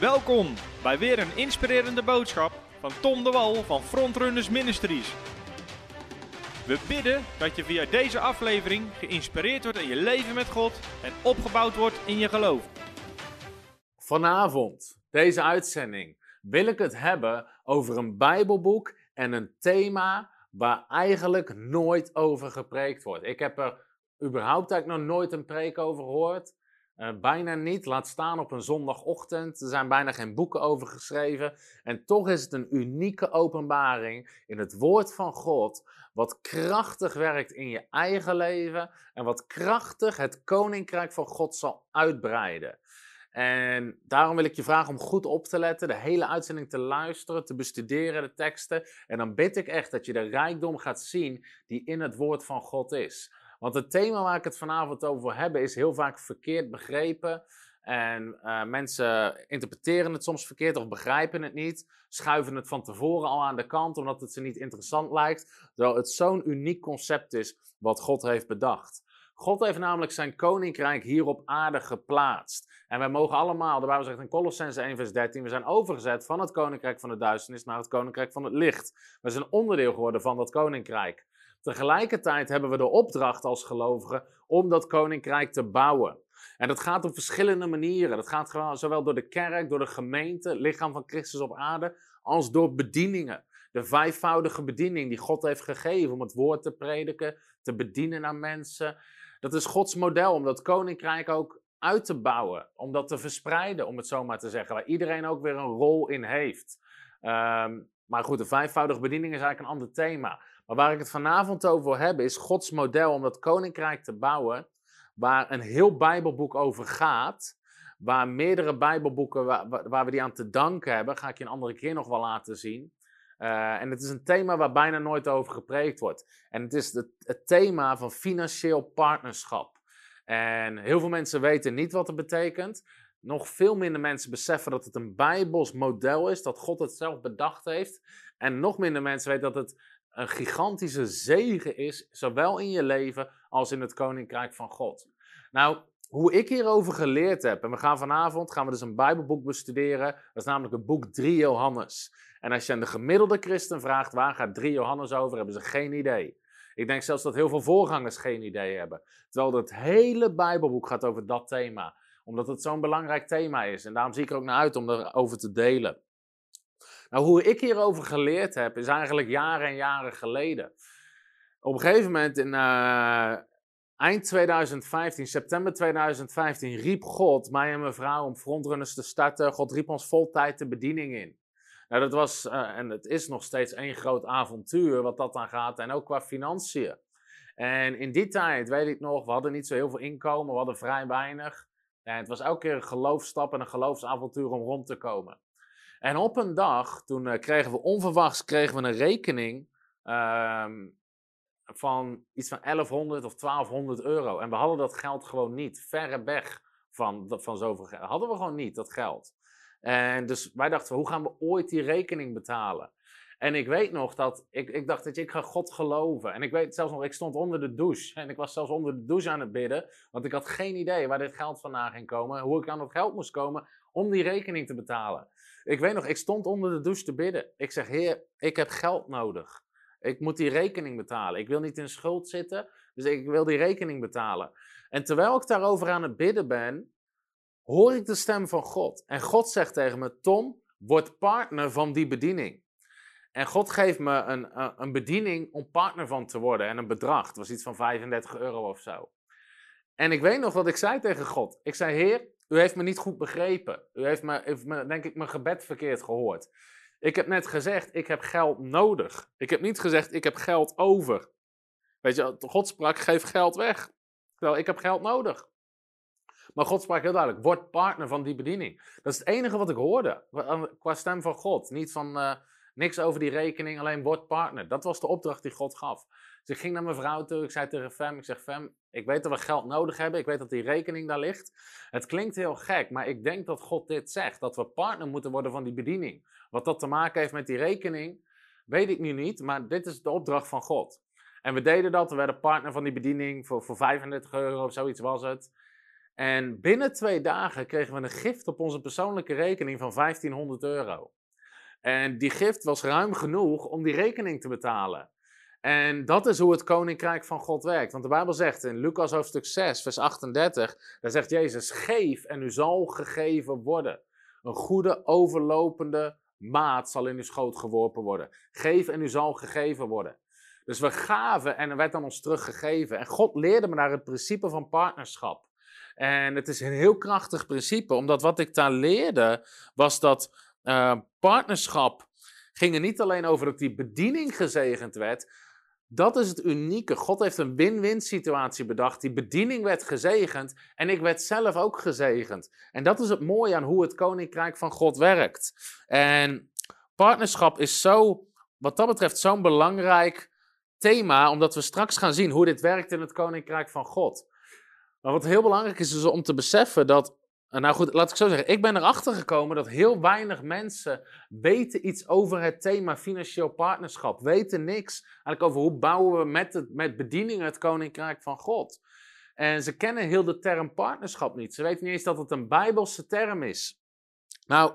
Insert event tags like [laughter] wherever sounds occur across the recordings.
Welkom bij weer een inspirerende boodschap van Tom de Wal van Frontrunners Ministries. We bidden dat je via deze aflevering geïnspireerd wordt in je leven met God en opgebouwd wordt in je geloof. Vanavond, deze uitzending, wil ik het hebben over een Bijbelboek en een thema waar eigenlijk nooit over gepreekt wordt. Ik heb er überhaupt eigenlijk nog nooit een preek over gehoord. Uh, bijna niet, laat staan op een zondagochtend. Er zijn bijna geen boeken over geschreven. En toch is het een unieke openbaring in het woord van God, wat krachtig werkt in je eigen leven en wat krachtig het koninkrijk van God zal uitbreiden. En daarom wil ik je vragen om goed op te letten, de hele uitzending te luisteren, te bestuderen, de teksten. En dan bid ik echt dat je de rijkdom gaat zien die in het woord van God is. Want het thema waar ik het vanavond over hebben is heel vaak verkeerd begrepen. En uh, mensen interpreteren het soms verkeerd of begrijpen het niet. Schuiven het van tevoren al aan de kant omdat het ze niet interessant lijkt. Terwijl het zo'n uniek concept is wat God heeft bedacht. God heeft namelijk zijn koninkrijk hier op aarde geplaatst. En wij mogen allemaal, de Bijbel zegt in Colossense 1 vers 13, we zijn overgezet van het koninkrijk van de duisternis naar het koninkrijk van het licht. We zijn onderdeel geworden van dat koninkrijk. Tegelijkertijd hebben we de opdracht als gelovigen om dat koninkrijk te bouwen. En dat gaat op verschillende manieren. Dat gaat zowel door de kerk, door de gemeente, lichaam van Christus op aarde, als door bedieningen. De vijfvoudige bediening die God heeft gegeven om het woord te prediken, te bedienen aan mensen. Dat is Gods model om dat koninkrijk ook uit te bouwen, om dat te verspreiden, om het zo maar te zeggen, waar iedereen ook weer een rol in heeft. Um, maar goed, de vijfvoudige bediening is eigenlijk een ander thema. Maar waar ik het vanavond over wil hebben, is Gods model om dat koninkrijk te bouwen, waar een heel Bijbelboek over gaat. Waar meerdere Bijbelboeken, waar, waar we die aan te danken hebben, ga ik je een andere keer nog wel laten zien. Uh, en het is een thema waar bijna nooit over gepreekt wordt. En het is het, thema van financieel partnerschap. En heel veel mensen weten niet wat het betekent. Nog veel minder mensen beseffen dat het een Bijbels model is, dat God het zelf bedacht heeft. En nog minder mensen weten dat het een gigantische zegen is, zowel in je leven als in het koninkrijk van God. Nou, hoe ik hierover geleerd heb, en we gaan vanavond gaan we dus een Bijbelboek bestuderen, dat is namelijk het boek 3 Johannes. En als je aan de gemiddelde christen vraagt waar gaat 3 Johannes over, hebben ze geen idee. Ik denk zelfs dat heel veel voorgangers geen idee hebben. Terwijl het hele Bijbelboek gaat over dat thema, omdat het zo'n belangrijk thema is. En daarom zie ik er ook naar uit om erover te delen. Nou, hoe ik hierover geleerd heb, is eigenlijk jaren en jaren geleden. Op een gegeven moment in uh, eind 2015, september 2015, riep God mij en mijn vrouw om frontrunners te starten. God riep ons vol tijd de bediening in. Nou, dat was uh, en het is nog steeds één groot avontuur wat dat dan gaat en ook qua financiën. En in die tijd, weet ik nog, we hadden niet zo heel veel inkomen, we hadden vrij weinig. En het was elke keer een geloofstap en een geloofsavontuur om rond te komen. En op een dag, toen uh, kregen we onverwachts kregen we een rekening uh, van iets van 1100 of 1200 euro. En we hadden dat geld gewoon niet, verre weg van, van zoveel geld. Hadden we gewoon niet, dat geld. En dus wij dachten, hoe gaan we ooit die rekening betalen? En ik weet nog dat, ik, ik dacht dat ik ga God geloven. En ik weet zelfs nog, ik stond onder de douche. En ik was zelfs onder de douche aan het bidden. Want ik had geen idee waar dit geld vandaan ging komen. Hoe ik aan dat geld moest komen om die rekening te betalen. Ik weet nog, ik stond onder de douche te bidden. Ik zeg, heer, ik heb geld nodig. Ik moet die rekening betalen. Ik wil niet in schuld zitten, dus ik wil die rekening betalen. En terwijl ik daarover aan het bidden ben, hoor ik de stem van God. En God zegt tegen me, Tom, word partner van die bediening. En God geeft me een, een bediening om partner van te worden en een bedrag. Het was iets van 35 euro of zo. En ik weet nog wat ik zei tegen God. Ik zei, Heer, u heeft me niet goed begrepen. U heeft me, denk ik, mijn gebed verkeerd gehoord. Ik heb net gezegd, ik heb geld nodig. Ik heb niet gezegd, ik heb geld over. Weet je, God sprak, geef geld weg. Terwijl ik heb geld nodig. Maar God sprak heel duidelijk, word partner van die bediening. Dat is het enige wat ik hoorde, qua stem van God. Niet van, uh, niks over die rekening, alleen word partner. Dat was de opdracht die God gaf. Dus ik ging naar mijn vrouw toe, ik zei tegen Fem, ik zeg Fem, ik weet dat we geld nodig hebben, ik weet dat die rekening daar ligt. Het klinkt heel gek, maar ik denk dat God dit zegt, dat we partner moeten worden van die bediening. Wat dat te maken heeft met die rekening, weet ik nu niet, maar dit is de opdracht van God. En we deden dat, we werden partner van die bediening voor, voor 35 euro of zoiets was het. En binnen twee dagen kregen we een gift op onze persoonlijke rekening van 1500 euro. En die gift was ruim genoeg om die rekening te betalen. En dat is hoe het koninkrijk van God werkt. Want de Bijbel zegt in Lucas hoofdstuk 6, vers 38, daar zegt Jezus: Geef en u zal gegeven worden. Een goede overlopende maat zal in uw schoot geworpen worden. Geef en u zal gegeven worden. Dus we gaven en er werd aan ons teruggegeven. En God leerde me daar het principe van partnerschap. En het is een heel krachtig principe, omdat wat ik daar leerde was dat uh, partnerschap ging er niet alleen over dat die bediening gezegend werd. Dat is het unieke. God heeft een win-win situatie bedacht. Die bediening werd gezegend en ik werd zelf ook gezegend. En dat is het mooie aan hoe het koninkrijk van God werkt. En partnerschap is zo, wat dat betreft, zo'n belangrijk thema, omdat we straks gaan zien hoe dit werkt in het koninkrijk van God. Maar wat heel belangrijk is, is om te beseffen dat. Nou goed, laat ik zo zeggen. Ik ben erachter gekomen dat heel weinig mensen weten iets over het thema financieel partnerschap. Weten niks eigenlijk over hoe bouwen we met, het, met bediening het koninkrijk van God. En ze kennen heel de term partnerschap niet. Ze weten niet eens dat het een bijbelse term is. Nou,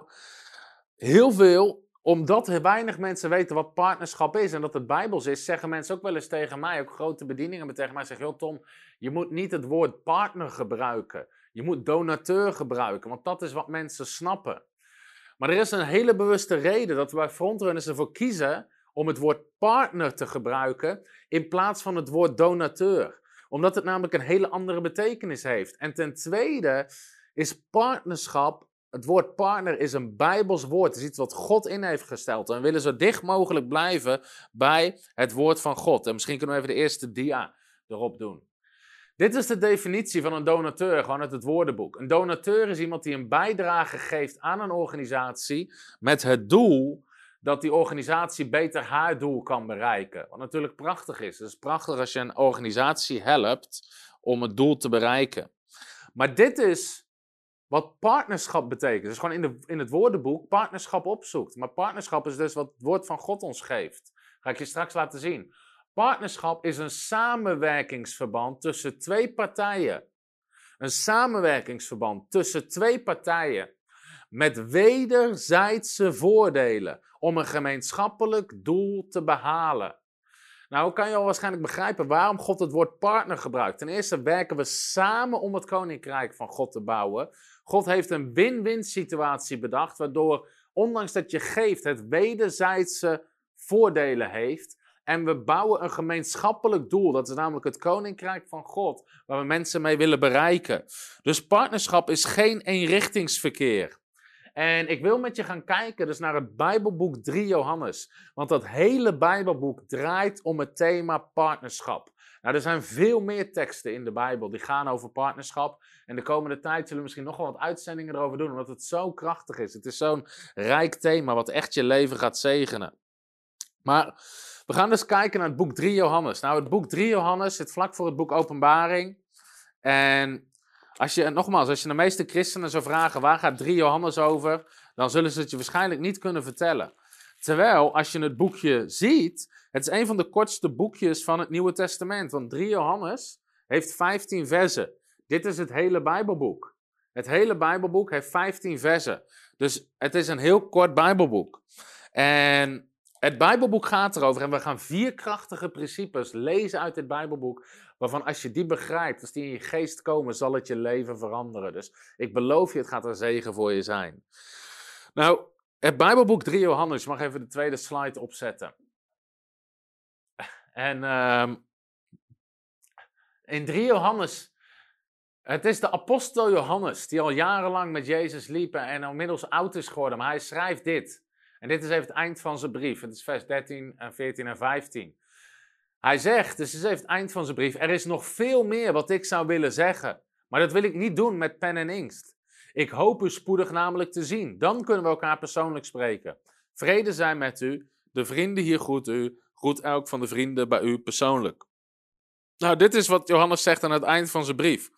heel veel omdat er weinig mensen weten wat partnerschap is en dat het bijbels is, zeggen mensen ook wel eens tegen mij, ook grote bedieningen tegen mij, zeggen, joh Tom, je moet niet het woord partner gebruiken. Je moet donateur gebruiken, want dat is wat mensen snappen. Maar er is een hele bewuste reden dat we bij frontrunners ervoor kiezen om het woord partner te gebruiken in plaats van het woord donateur. Omdat het namelijk een hele andere betekenis heeft. En ten tweede is partnerschap het woord partner is een Bijbels woord. Het is iets wat God in heeft gesteld. En we willen zo dicht mogelijk blijven bij het woord van God. En misschien kunnen we even de eerste dia erop doen. Dit is de definitie van een donateur, gewoon uit het woordenboek. Een donateur is iemand die een bijdrage geeft aan een organisatie met het doel dat die organisatie beter haar doel kan bereiken. Wat natuurlijk prachtig is. Het is prachtig als je een organisatie helpt om het doel te bereiken. Maar dit is wat partnerschap betekent. Dus gewoon in, de, in het woordenboek partnerschap opzoekt. Maar partnerschap is dus wat het woord van God ons geeft. Ga ik je straks laten zien. Partnerschap is een samenwerkingsverband tussen twee partijen. Een samenwerkingsverband tussen twee partijen. Met wederzijdse voordelen om een gemeenschappelijk doel te behalen. Nou, kan je al waarschijnlijk begrijpen waarom God het woord partner gebruikt. Ten eerste werken we samen om het koninkrijk van God te bouwen. God heeft een win-win situatie bedacht, waardoor, ondanks dat je geeft, het wederzijdse voordelen heeft. En we bouwen een gemeenschappelijk doel, dat is namelijk het koninkrijk van God, waar we mensen mee willen bereiken. Dus partnerschap is geen eenrichtingsverkeer. En ik wil met je gaan kijken dus naar het Bijbelboek 3 Johannes. Want dat hele Bijbelboek draait om het thema partnerschap. Nou, er zijn veel meer teksten in de Bijbel die gaan over partnerschap. En de komende tijd zullen we misschien nog wel wat uitzendingen erover doen, omdat het zo krachtig is. Het is zo'n rijk thema wat echt je leven gaat zegenen. Maar we gaan dus kijken naar het boek 3 Johannes. Nou, het boek 3 Johannes zit vlak voor het boek Openbaring. En als je, nogmaals, als je de meeste christenen zou vragen waar gaat 3 Johannes over, dan zullen ze het je waarschijnlijk niet kunnen vertellen. Terwijl, als je het boekje ziet, het is een van de kortste boekjes van het Nieuwe Testament. Want 3 Johannes heeft 15 versen. Dit is het hele Bijbelboek. Het hele Bijbelboek heeft 15 versen. Dus het is een heel kort Bijbelboek. En het Bijbelboek gaat erover en we gaan vier krachtige principes lezen uit het Bijbelboek. Waarvan als je die begrijpt, als die in je geest komen, zal het je leven veranderen. Dus ik beloof je, het gaat een zegen voor je zijn. Nou, het Bijbelboek 3 Johannes, je mag even de tweede slide opzetten. En uh, in 3 Johannes, het is de apostel Johannes, die al jarenlang met Jezus liep en inmiddels oud is geworden. Maar hij schrijft dit. En dit is even het eind van zijn brief. Het is vers 13 en 14 en 15. Hij zegt, dus is even het eind van zijn brief, er is nog veel meer wat ik zou willen zeggen. Maar dat wil ik niet doen met pen en inkt. Ik hoop u spoedig namelijk te zien. Dan kunnen we elkaar persoonlijk spreken. Vrede zijn met u. De vrienden hier groet u. Groet elk van de vrienden bij u persoonlijk. Nou, dit is wat Johannes zegt aan het eind van zijn brief.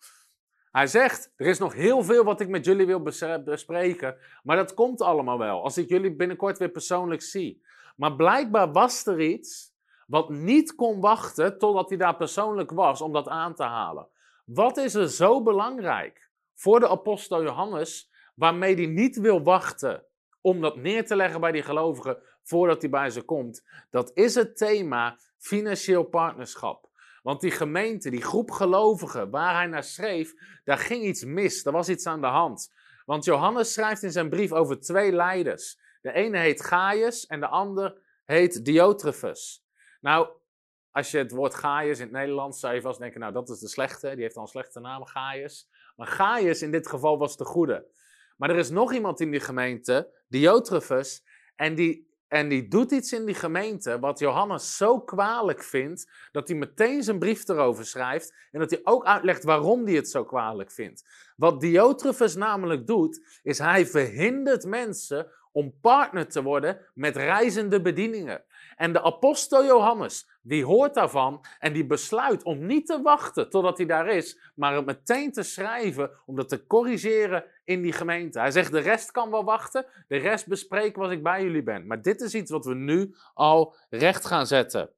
Hij zegt: Er is nog heel veel wat ik met jullie wil bespreken, maar dat komt allemaal wel als ik jullie binnenkort weer persoonlijk zie. Maar blijkbaar was er iets wat niet kon wachten totdat hij daar persoonlijk was om dat aan te halen. Wat is er zo belangrijk voor de apostel Johannes, waarmee hij niet wil wachten om dat neer te leggen bij die gelovigen voordat hij bij ze komt. Dat is het thema financieel partnerschap. Want die gemeente, die groep gelovigen waar hij naar schreef, daar ging iets mis. Er was iets aan de hand. Want Johannes schrijft in zijn brief over twee leiders. De ene heet Gaius en de ander heet Diotrephes. Nou, als je het woord Gaius in het Nederlands zou je vast denken, nou dat is de slechte, die heeft al een slechte naam, Gaius. Maar Gaius in dit geval was de goede. Maar er is nog iemand in die gemeente, Diotrephes, en die, en die doet iets in die gemeente wat Johannes zo kwalijk vindt, dat hij meteen zijn brief erover schrijft en dat hij ook uitlegt waarom hij het zo kwalijk vindt. Wat Diotrephes namelijk doet, is hij verhindert mensen om partner te worden met reizende bedieningen. En de apostel Johannes, die hoort daarvan en die besluit om niet te wachten totdat hij daar is, maar het meteen te schrijven om dat te corrigeren in die gemeente. Hij zegt, de rest kan wel wachten, de rest bespreken als ik bij jullie ben. Maar dit is iets wat we nu al recht gaan zetten.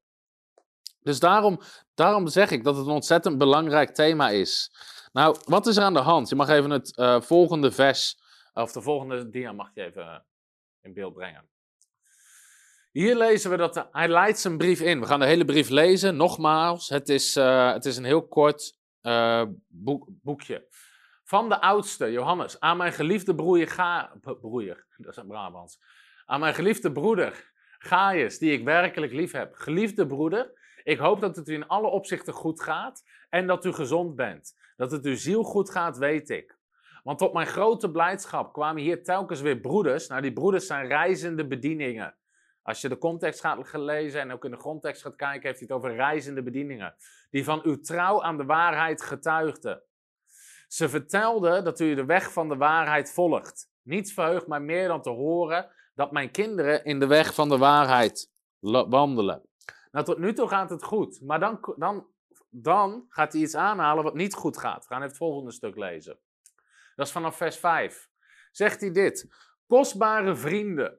Dus daarom, daarom zeg ik dat het een ontzettend belangrijk thema is. Nou, wat is er aan de hand? Je mag even het uh, volgende vers, of de volgende dia mag je even eh, in beeld brengen. Hier lezen we dat hij leidt zijn brief in. We gaan de hele brief lezen. Nogmaals, het is, uh, het is een heel kort uh, boek, boekje. Van de oudste, Johannes, aan mijn geliefde broer, Ga, broer, [laughs] dat is Brabants. Aan mijn geliefde broeder, Gaius, die ik werkelijk lief heb. Geliefde broeder, ik hoop dat het u in alle opzichten goed gaat en dat u gezond bent. Dat het uw ziel goed gaat, weet ik. Want tot mijn grote blijdschap kwamen hier telkens weer broeders. Nou, die broeders zijn reizende bedieningen. Als je de context gaat lezen en ook in de grondtekst gaat kijken, heeft hij het over reizende bedieningen. Die van uw trouw aan de waarheid getuigden. Ze vertelden dat u de weg van de waarheid volgt. Niets verheugt mij meer dan te horen dat mijn kinderen in de weg van de waarheid wandelen. Nou, tot nu toe gaat het goed. Maar dan, dan, dan gaat hij iets aanhalen wat niet goed gaat. We gaan het volgende stuk lezen. Dat is vanaf vers 5. Zegt hij dit. Kostbare vrienden,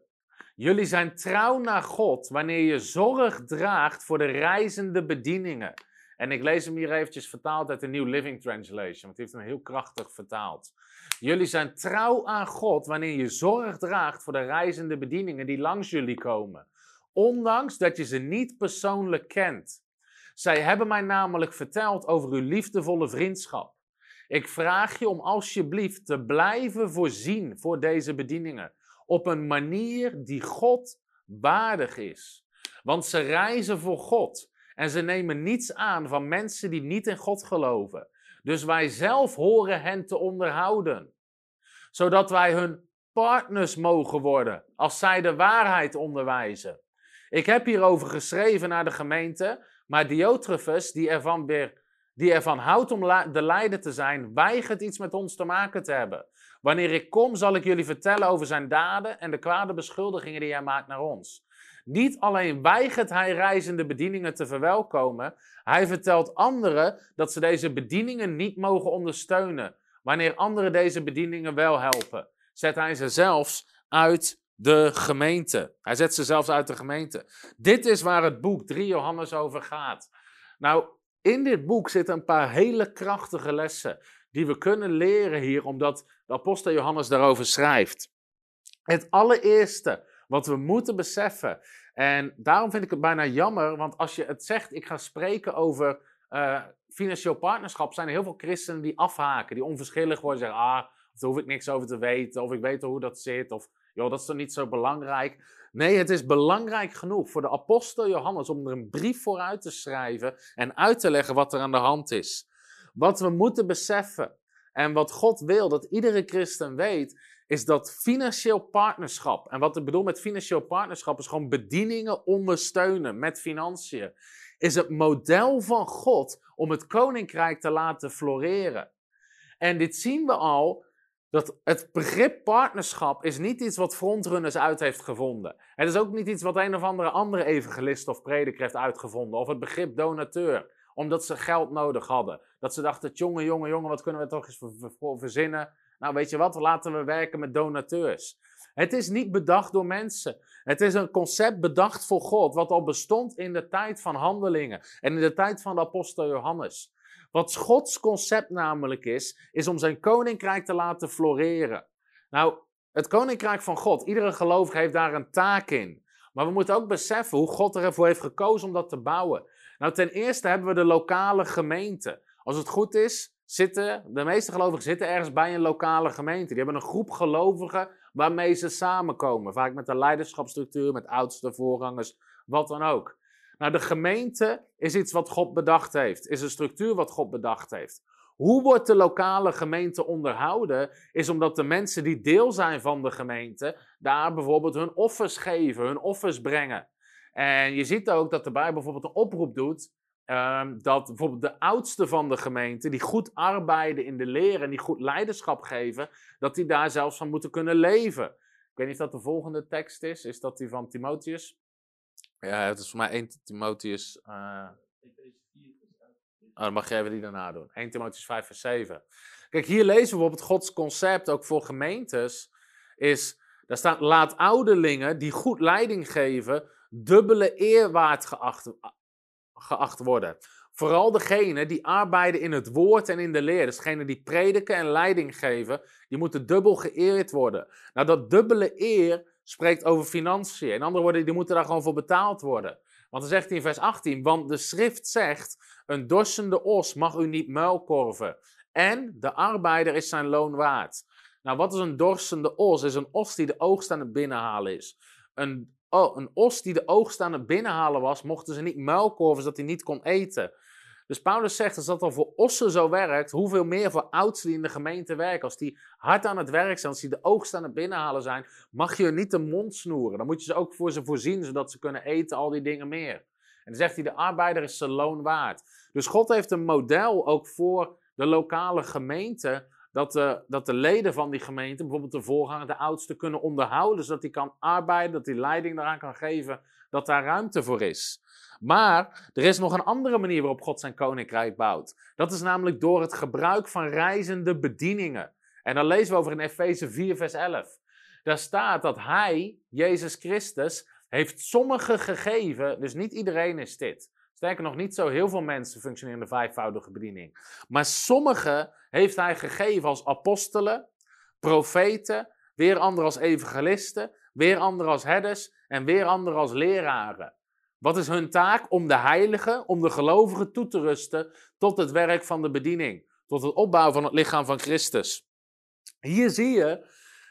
jullie zijn trouw naar God wanneer je zorg draagt voor de reizende bedieningen. En ik lees hem hier eventjes vertaald uit de New Living Translation, want hij heeft hem heel krachtig vertaald. Jullie zijn trouw aan God wanneer je zorg draagt voor de reizende bedieningen die langs jullie komen. Ondanks dat je ze niet persoonlijk kent. Zij hebben mij namelijk verteld over uw liefdevolle vriendschap. Ik vraag je om alsjeblieft te blijven voorzien voor deze bedieningen. Op een manier die God waardig is. Want ze reizen voor God. En ze nemen niets aan van mensen die niet in God geloven. Dus wij zelf horen hen te onderhouden. Zodat wij hun partners mogen worden als zij de waarheid onderwijzen. Ik heb hierover geschreven naar de gemeente, maar Diotrephes, die ervan weer die ervan houdt om de leider te zijn, weigert iets met ons te maken te hebben. Wanneer ik kom, zal ik jullie vertellen over zijn daden en de kwade beschuldigingen die hij maakt naar ons. Niet alleen weigert hij reizende bedieningen te verwelkomen, hij vertelt anderen dat ze deze bedieningen niet mogen ondersteunen. Wanneer anderen deze bedieningen wel helpen, zet hij ze zelfs uit de gemeente. Hij zet ze zelfs uit de gemeente. Dit is waar het boek 3 Johannes over gaat. Nou, in dit boek zitten een paar hele krachtige lessen die we kunnen leren hier, omdat de apostel Johannes daarover schrijft. Het allereerste wat we moeten beseffen, en daarom vind ik het bijna jammer, want als je het zegt, ik ga spreken over uh, financieel partnerschap, zijn er heel veel christenen die afhaken, die onverschillig worden, zeggen, ah, daar hoef ik niks over te weten, of ik weet hoe dat zit, of joh, dat is toch niet zo belangrijk. Nee, het is belangrijk genoeg voor de apostel Johannes om er een brief voor uit te schrijven en uit te leggen wat er aan de hand is. Wat we moeten beseffen en wat God wil dat iedere christen weet, is dat financieel partnerschap, en wat ik bedoel met financieel partnerschap is gewoon bedieningen ondersteunen met financiën, is het model van God om het koninkrijk te laten floreren. En dit zien we al dat het begrip partnerschap is niet iets wat frontrunners uit heeft gevonden. Het is ook niet iets wat een of andere andere evangelist of prediker heeft uitgevonden. Of het begrip donateur, omdat ze geld nodig hadden. Dat ze dachten, jongen, jongen, jongen, wat kunnen we toch eens verzinnen? Nou, weet je wat, laten we werken met donateurs. Het is niet bedacht door mensen. Het is een concept bedacht voor God, wat al bestond in de tijd van handelingen en in de tijd van de apostel Johannes. Wat Gods concept namelijk is, is om zijn koninkrijk te laten floreren. Nou, het koninkrijk van God, iedere gelovige heeft daar een taak in. Maar we moeten ook beseffen hoe God ervoor heeft gekozen om dat te bouwen. Nou, ten eerste hebben we de lokale gemeente. Als het goed is, zitten de meeste gelovigen zitten ergens bij een lokale gemeente. Die hebben een groep gelovigen waarmee ze samenkomen. Vaak met een leiderschapsstructuur, met oudste voorgangers, wat dan ook. Nou, de gemeente is iets wat God bedacht heeft, is een structuur wat God bedacht heeft. Hoe wordt de lokale gemeente onderhouden? Is omdat de mensen die deel zijn van de gemeente daar bijvoorbeeld hun offers geven, hun offers brengen. En je ziet ook dat de Bijbel bijvoorbeeld een oproep doet Um, dat bijvoorbeeld de oudsten van de gemeente, die goed arbeiden in de leer en die goed leiderschap geven, dat die daar zelfs van moeten kunnen leven. Ik weet niet of dat de volgende tekst is. Is dat die van Timotheus? Ja, het is voor mij 1 Timotheus. Uh... Oh, dan mag je even die daarna doen. 1 Timotheus 5, vers 7. Kijk, hier lezen we bijvoorbeeld Gods concept ook voor gemeentes. Is, daar staat, laat ouderlingen die goed leiding geven, dubbele eerwaard geacht, geacht worden. Vooral degenen die arbeiden in het woord en in de leer. Dus degenen die prediken en leiding geven, die moeten dubbel geëerd worden. Nou, dat dubbele eer spreekt over financiën. In andere woorden, die moeten daar gewoon voor betaald worden. Want dan zegt hij in vers 18, want de schrift zegt, een dorsende os mag u niet muilkorven. En de arbeider is zijn loon waard. Nou, wat is een dorsende os? Is een os die de oogst aan het binnenhalen is. Een oh, een os die de oogst aan het binnenhalen was, mochten ze niet muilkorven zodat hij niet kon eten. Dus Paulus zegt, als dat al voor ossen zo werkt, hoeveel meer voor oudsten die in de gemeente werken. Als die hard aan het werk zijn, als die de oogst aan het binnenhalen zijn, mag je niet de mond snoeren. Dan moet je ze ook voor ze voorzien, zodat ze kunnen eten, al die dingen meer. En dan zegt hij, de arbeider is zijn loon waard. Dus God heeft een model ook voor de lokale gemeente, dat de, dat de leden van die gemeente, bijvoorbeeld de voorganger, de oudste, kunnen onderhouden, zodat hij kan arbeiden, dat hij leiding daaraan kan geven, dat daar ruimte voor is. Maar er is nog een andere manier waarop God zijn koninkrijk bouwt. Dat is namelijk door het gebruik van reizende bedieningen. En dan lezen we over in Efeze 4, vers 11. Daar staat dat hij, Jezus Christus, heeft sommigen gegeven, dus niet iedereen is dit. Sterker nog, niet zo heel veel mensen functioneren in de vijfvoudige bediening. Maar sommige heeft hij gegeven als apostelen, profeten, weer anderen als evangelisten, weer anderen als herders en weer anderen als leraren. Wat is hun taak? Om de heiligen, om de gelovigen toe te rusten tot het werk van de bediening, tot het opbouwen van het lichaam van Christus. Hier zie je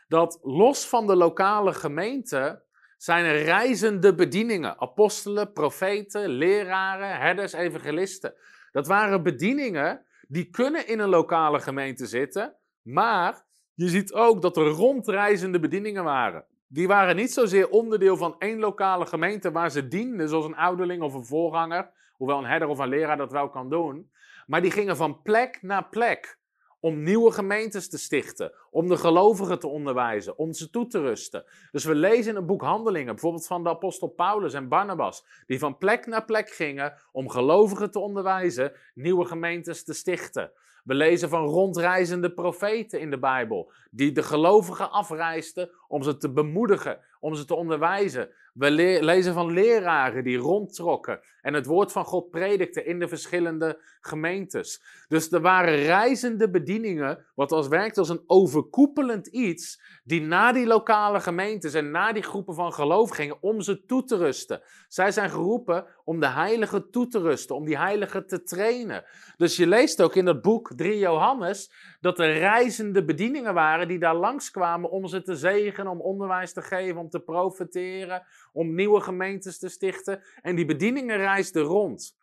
dat los van de lokale gemeente zijn er reizende bedieningen. Apostelen, profeten, leraren, herders, evangelisten. Dat waren bedieningen die kunnen in een lokale gemeente zitten, maar je ziet ook dat er rondreizende bedieningen waren. Die waren niet zozeer onderdeel van één lokale gemeente waar ze dienden, zoals een ouderling of een voorganger, hoewel een herder of een leraar dat wel kan doen. Maar die gingen van plek naar plek om nieuwe gemeentes te stichten, om de gelovigen te onderwijzen, om ze toe te rusten. Dus we lezen in het boek Handelingen, bijvoorbeeld van de apostel Paulus en Barnabas, die van plek naar plek gingen om gelovigen te onderwijzen, nieuwe gemeentes te stichten. We lezen van rondreizende profeten in de Bijbel, die de gelovigen afreisden om ze te bemoedigen, om ze te onderwijzen. We lezen van leraren die rondtrokken en het woord van God predikten in de verschillende gemeentes. Dus er waren reizende bedieningen, wat als werkt als een overkoepelend iets, die na die lokale gemeentes en na die groepen van geloof gingen om ze toe te rusten. Zij zijn geroepen om de heiligen toe te rusten, om die heiligen te trainen. Dus je leest ook in dat boek 3 Johannes dat er reizende bedieningen waren die daar langskwamen om ze te zegenen, om onderwijs te geven, om te profiteren, om nieuwe gemeentes te stichten. En die bedieningen reisden rond.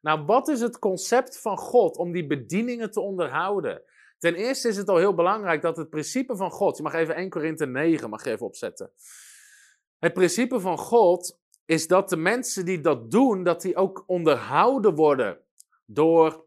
Nou, wat is het concept van God om die bedieningen te onderhouden? Ten eerste is het al heel belangrijk dat het principe van God, je mag even 1 Korinthe 9 mag even opzetten. Het principe van God is dat de mensen die dat doen, dat die ook onderhouden worden door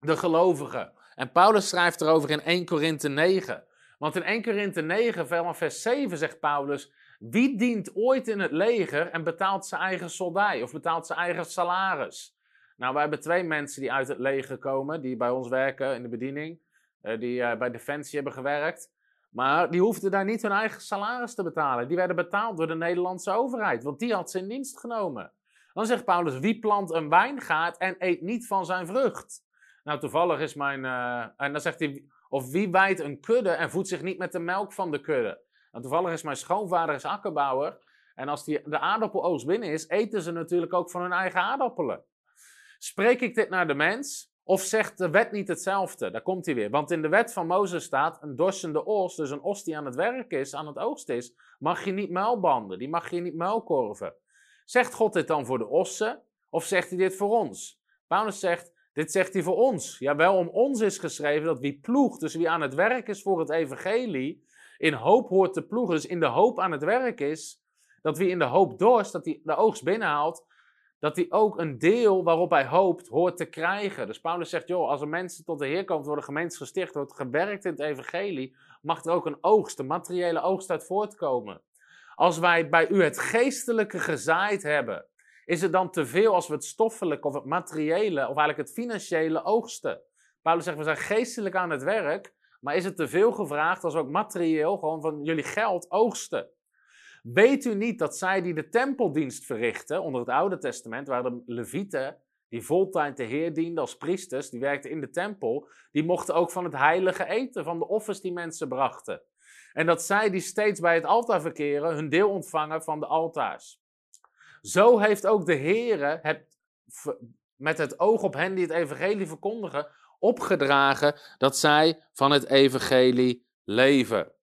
de gelovigen. En Paulus schrijft erover in 1 Korinthe 9. Want in 1 Korinthe 9, vers 7 zegt Paulus, wie dient ooit in het leger en betaalt zijn eigen soldij of betaalt zijn eigen salaris? Nou, wij hebben twee mensen die uit het leger komen, die bij ons werken in de bediening, eh, die eh, bij Defensie hebben gewerkt. Maar die hoefden daar niet hun eigen salaris te betalen. Die werden betaald door de Nederlandse overheid, want die had ze in dienst genomen. Dan zegt Paulus, wie plant een wijngaard en eet niet van zijn vrucht? Nou, toevallig is mijn. eh, en dan zegt hij. Of wie wijdt een kudde en voedt zich niet met de melk van de kudde? Nou, toevallig is mijn schoonvader is akkerbouwer. En als die, de aardappeloogst binnen is, eten ze natuurlijk ook van hun eigen aardappelen. Spreek ik dit naar de mens? Of zegt de wet niet hetzelfde? Daar komt hij weer. Want in de wet van Mozes staat: een dorsende os, dus een os die aan het werk is, aan het oogst is, mag je niet muilbanden, die mag je niet muilkorven. Zegt God dit dan voor de ossen? Of zegt hij dit voor ons? Paulus zegt: dit zegt hij voor ons. Jawel, om ons is geschreven dat wie ploegt, dus wie aan het werk is voor het evangelie, in hoop hoort te ploegen, dus in de hoop aan het werk is, dat wie in de hoop dorst, dat hij de oogst binnenhaalt, dat hij ook een deel waarop hij hoopt, hoort te krijgen. Dus Paulus zegt, joh, als er mensen tot de Heer komen, worden gemeentes gesticht, wordt gewerkt in het evangelie, mag er ook een oogst, een materiële oogst uit voortkomen. Als wij bij u het geestelijke gezaaid hebben, is het dan te veel als we het stoffelijke of het materiële of eigenlijk het financiële oogsten? Paulus zegt, we zijn geestelijk aan het werk, maar is het te veel gevraagd als ook materieel gewoon van jullie geld oogsten? Weet u niet dat zij die de tempeldienst verrichten, onder het Oude Testament, waar de levieten, die voltijd de Heer dienden als priesters, die werkten in de tempel, die mochten ook van het heilige eten, van de offers die mensen brachten. En dat zij die steeds bij het altaar verkeren, hun deel ontvangen van de altaars. Zo heeft ook de Heer het, met het oog op hen die het evangelie verkondigen, opgedragen dat zij van het evangelie leven.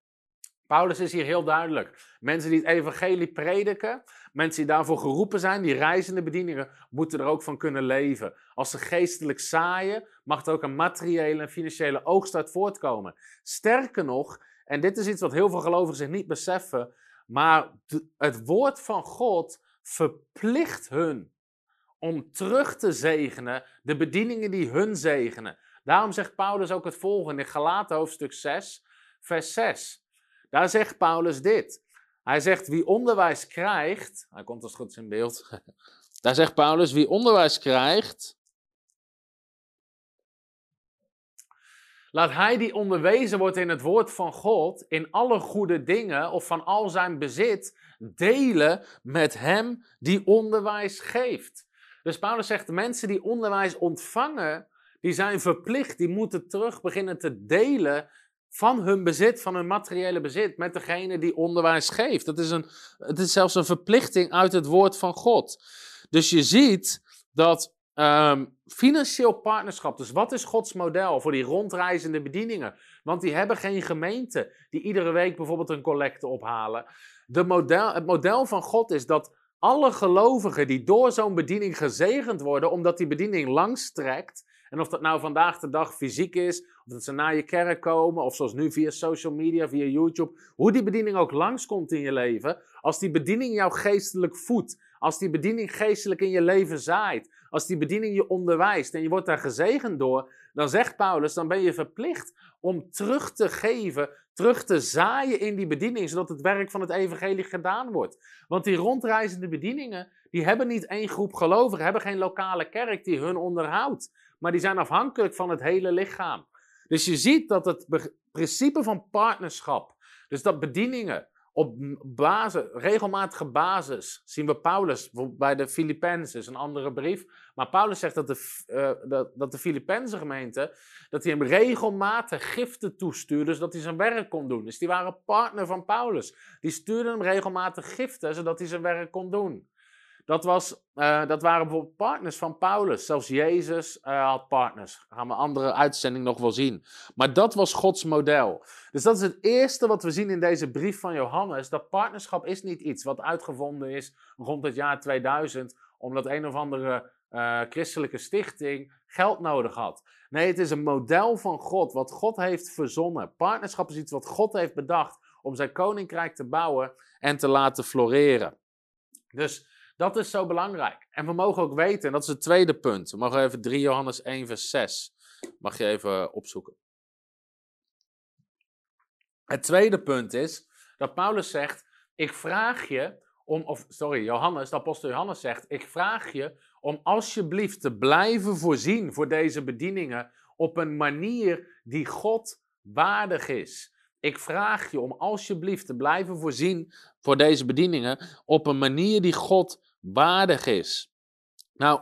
Paulus is hier heel duidelijk. Mensen die het evangelie prediken, mensen die daarvoor geroepen zijn, die reizende bedieningen, moeten er ook van kunnen leven. Als ze geestelijk zaaien, mag er ook een materiële en financiële oogst uit voortkomen. Sterker nog, en dit is iets wat heel veel gelovigen zich niet beseffen, maar het woord van God verplicht hun om terug te zegenen de bedieningen die hun zegenen. Daarom zegt Paulus ook het volgende in Galaten hoofdstuk 6, vers 6. Daar zegt Paulus dit. Hij zegt, wie onderwijs krijgt, hij komt als goed in beeld. [laughs] Daar zegt Paulus, wie onderwijs krijgt, laat hij die onderwezen wordt in het woord van God, in alle goede dingen of van al zijn bezit, delen met hem die onderwijs geeft. Dus Paulus zegt, mensen die onderwijs ontvangen, die zijn verplicht, die moeten terug beginnen te delen van hun bezit, van hun materiële bezit, met degene die onderwijs geeft. Dat is een, het is zelfs een verplichting uit het woord van God. Dus je ziet dat um, financieel partnerschap, dus wat is Gods model voor die rondreizende bedieningen? Want die hebben geen gemeente die iedere week bijvoorbeeld een collecte ophalen. De model, het model van God is dat alle gelovigen die door zo'n bediening gezegend worden, omdat die bediening langstrekt, en of dat nou vandaag de dag fysiek is, of dat ze naar je kerk komen, of zoals nu via social media, via YouTube, hoe die bediening ook langskomt in je leven, als die bediening jou geestelijk voedt, als die bediening geestelijk in je leven zaait, als die bediening je onderwijst en je wordt daar gezegend door, dan zegt Paulus, dan ben je verplicht om terug te geven, terug te zaaien in die bediening, zodat het werk van het evangelie gedaan wordt. Want die rondreizende bedieningen, die hebben niet één groep gelovigen, hebben geen lokale kerk die hun onderhoudt maar die zijn afhankelijk van het hele lichaam. Dus je ziet dat het principe van partnerschap, dus dat bedieningen op basis, regelmatige basis, zien we Paulus bij de Filippenzen, is een andere brief. Maar Paulus zegt dat de, uh, dat, de Filippense gemeente, dat hij hem regelmatig giften toestuurde, zodat hij zijn werk kon doen. Dus die waren partner van Paulus. Die stuurden hem regelmatig giften, zodat hij zijn werk kon doen. Dat, was, uh, dat waren bijvoorbeeld partners van Paulus. Zelfs Jezus uh, had partners. Gaan we andere uitzending nog wel zien. Maar dat was Gods model. Dus dat is het eerste wat we zien in deze brief van Johannes. Dat partnerschap is niet iets wat uitgevonden is rond het jaar 2000. Omdat een of andere uh, christelijke stichting geld nodig had. Nee, het is een model van God. Wat God heeft verzonnen. Partnerschap is iets wat God heeft bedacht. Om zijn koninkrijk te bouwen en te laten floreren. Dus dat is zo belangrijk. En we mogen ook weten, en dat is het tweede punt. We mogen even 3 Johannes 1, vers 6. Mag je even opzoeken. Het tweede punt is dat Paulus zegt: Ik vraag je om, of sorry, Johannes, de apostel Johannes zegt: Ik vraag je om alsjeblieft te blijven voorzien voor deze bedieningen op een manier die God waardig is. Ik vraag je om alsjeblieft te blijven voorzien voor deze bedieningen op een manier die God waardig is. Nou,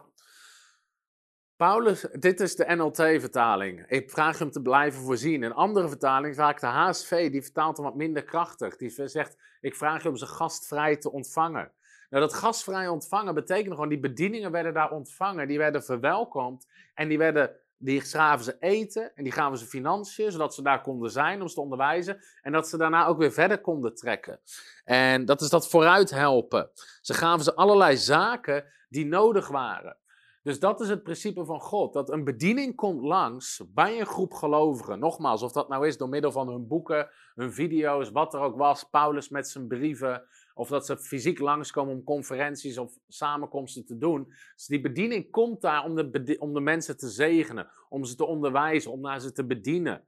Paulus, dit is de NLT-vertaling. Ik vraag hem te blijven voorzien. Een andere vertaling, vaak de HSV, die vertaalt hem wat minder krachtig. Die zegt, ik vraag je om ze gastvrij te ontvangen. Nou, dat gastvrij ontvangen betekent gewoon, die bedieningen werden daar ontvangen, die werden verwelkomd en die werden die gaven ze eten en die gaven ze financiën, zodat ze daar konden zijn om ze te onderwijzen. En dat ze daarna ook weer verder konden trekken. En dat is dat vooruit helpen. Ze gaven ze allerlei zaken die nodig waren. Dus dat is het principe van God. Dat een bediening komt langs bij een groep gelovigen. Nogmaals, of dat nou is door middel van hun boeken, hun video's, wat er ook was. Paulus met zijn brieven. Of dat ze fysiek langskomen om conferenties of samenkomsten te doen. Dus die bediening komt daar om de, om de mensen te zegenen. Om ze te onderwijzen, om naar ze te bedienen.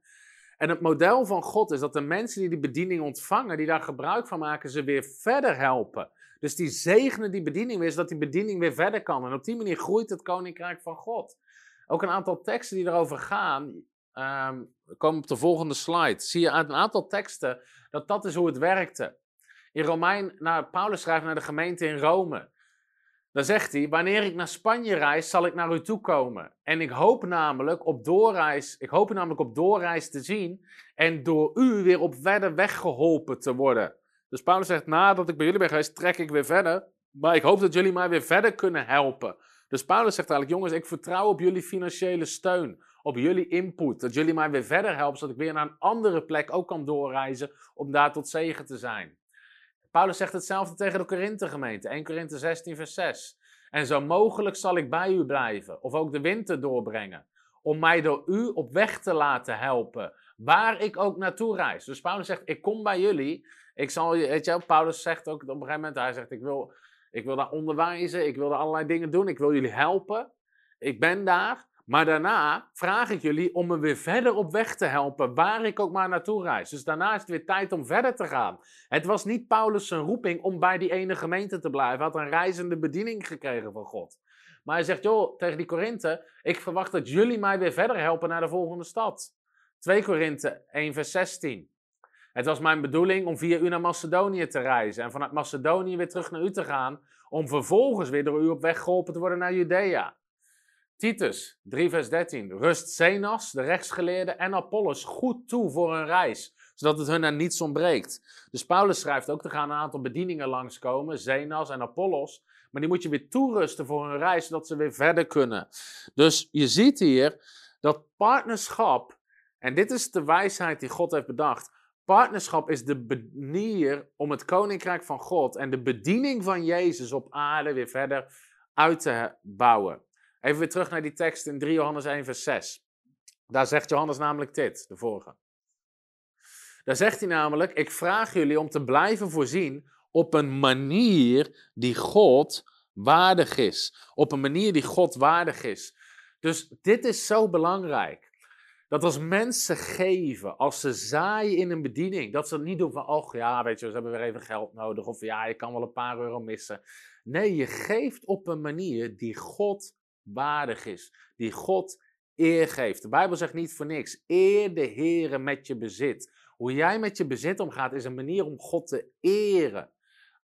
En het model van God is dat de mensen die die bediening ontvangen, die daar gebruik van maken, ze weer verder helpen. Dus die zegenen die bediening weer, zodat die bediening weer verder kan. En op die manier groeit het koninkrijk van God. Ook een aantal teksten die erover gaan, um, komen op de volgende slide. Zie je uit een aantal teksten dat dat is hoe het werkte. In Romein, nou, Paulus schrijft naar de gemeente in Rome. Dan zegt hij: Wanneer ik naar Spanje reis, zal ik naar u toe komen. En ik hoop namelijk op doorreis, ik hoop namelijk op doorreis te zien en door u weer op verder weg geholpen te worden. Dus Paulus zegt: Nadat ik bij jullie ben geweest, trek ik weer verder. Maar ik hoop dat jullie mij weer verder kunnen helpen. Dus Paulus zegt eigenlijk: Jongens, ik vertrouw op jullie financiële steun, op jullie input. Dat jullie mij weer verder helpen, zodat ik weer naar een andere plek ook kan doorreizen om daar tot zegen te zijn. Paulus zegt hetzelfde tegen de Korinthe gemeente, 1 Korinthe 16 vers 6. En zo mogelijk zal ik bij u blijven, of ook de winter doorbrengen, om mij door u op weg te laten helpen, waar ik ook naartoe reis. Dus Paulus zegt, ik kom bij jullie, ik zal, weet je, Paulus zegt ook op een gegeven moment, hij zegt, ik wil, ik wil daar onderwijzen, ik wil daar allerlei dingen doen, ik wil jullie helpen. Ik ben daar, maar daarna vraag ik jullie om me weer verder op weg te helpen, waar ik ook maar naartoe reis. Dus daarna is het weer tijd om verder te gaan. Het was niet Paulus' zijn roeping om bij die ene gemeente te blijven. Hij had een reizende bediening gekregen van God. Maar hij zegt, joh, tegen die Korinthe, ik verwacht dat jullie mij weer verder helpen naar de volgende stad. 2 Korinthe 1 vers 16. Het was mijn bedoeling om via u naar Macedonië te reizen en vanuit Macedonië weer terug naar u te gaan, om vervolgens weer door u op weg geholpen te worden naar Judea. Titus 3 vers 13. Rust Zenas, de rechtsgeleerde, en Apollos goed toe voor hun reis, zodat het hun aan niets ontbreekt. Dus Paulus schrijft ook, er gaan een aantal bedieningen langskomen, Zenas en Apollos, maar die moet je weer toerusten voor hun reis, zodat ze weer verder kunnen. Dus je ziet hier dat partnerschap, en dit is de wijsheid die God heeft bedacht, Partnerschap is de manier om het koninkrijk van God en de bediening van Jezus op aarde weer verder uit te bouwen. Even weer terug naar die tekst in 3 Johannes 1, vers 6. Daar zegt Johannes namelijk dit, de vorige. Daar zegt hij namelijk: Ik vraag jullie om te blijven voorzien op een manier die God waardig is. Op een manier die God waardig is. Dus dit is zo belangrijk. Dat als mensen geven, als ze zaaien in een bediening, dat ze het niet doen van, oh ja, weet je, ze hebben weer even geld nodig. Of ja, je kan wel een paar euro missen. Nee, je geeft op een manier die God waardig is. Die God eer geeft. De Bijbel zegt niet voor niks. Eer de Heere met je bezit. Hoe jij met je bezit omgaat is een manier om God te eren.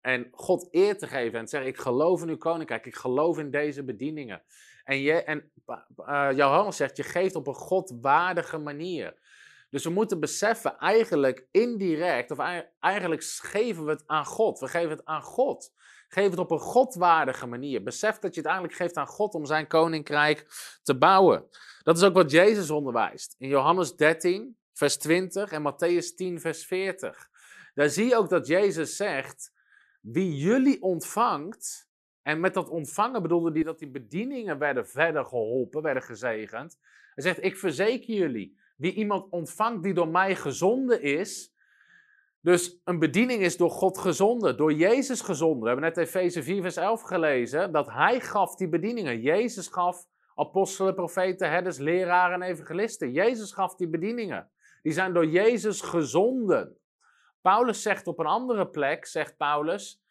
En God eer te geven en te zeggen, ik geloof in uw koninkrijk. Ik geloof in deze bedieningen. En, je, en uh, Johannes zegt, je geeft op een godwaardige manier. Dus we moeten beseffen, eigenlijk indirect, of eigenlijk geven we het aan God. We geven het aan God. Geef het op een godwaardige manier. Besef dat je het eigenlijk geeft aan God om zijn koninkrijk te bouwen. Dat is ook wat Jezus onderwijst. In Johannes 13, vers 20 en Matthäus 10, vers 40. Daar zie je ook dat Jezus zegt: Wie jullie ontvangt. En met dat ontvangen bedoelde hij dat die bedieningen werden verder geholpen, werden gezegend. Hij zegt: Ik verzeker jullie, wie iemand ontvangt die door mij gezonden is, dus een bediening is door God gezonden, door Jezus gezonden. We hebben net Efeze 4, vers 11 gelezen, dat Hij gaf die bedieningen. Jezus gaf apostelen, profeten, herders, leraren en evangelisten. Jezus gaf die bedieningen. Die zijn door Jezus gezonden. Paulus zegt op een andere plek, zegt Paulus,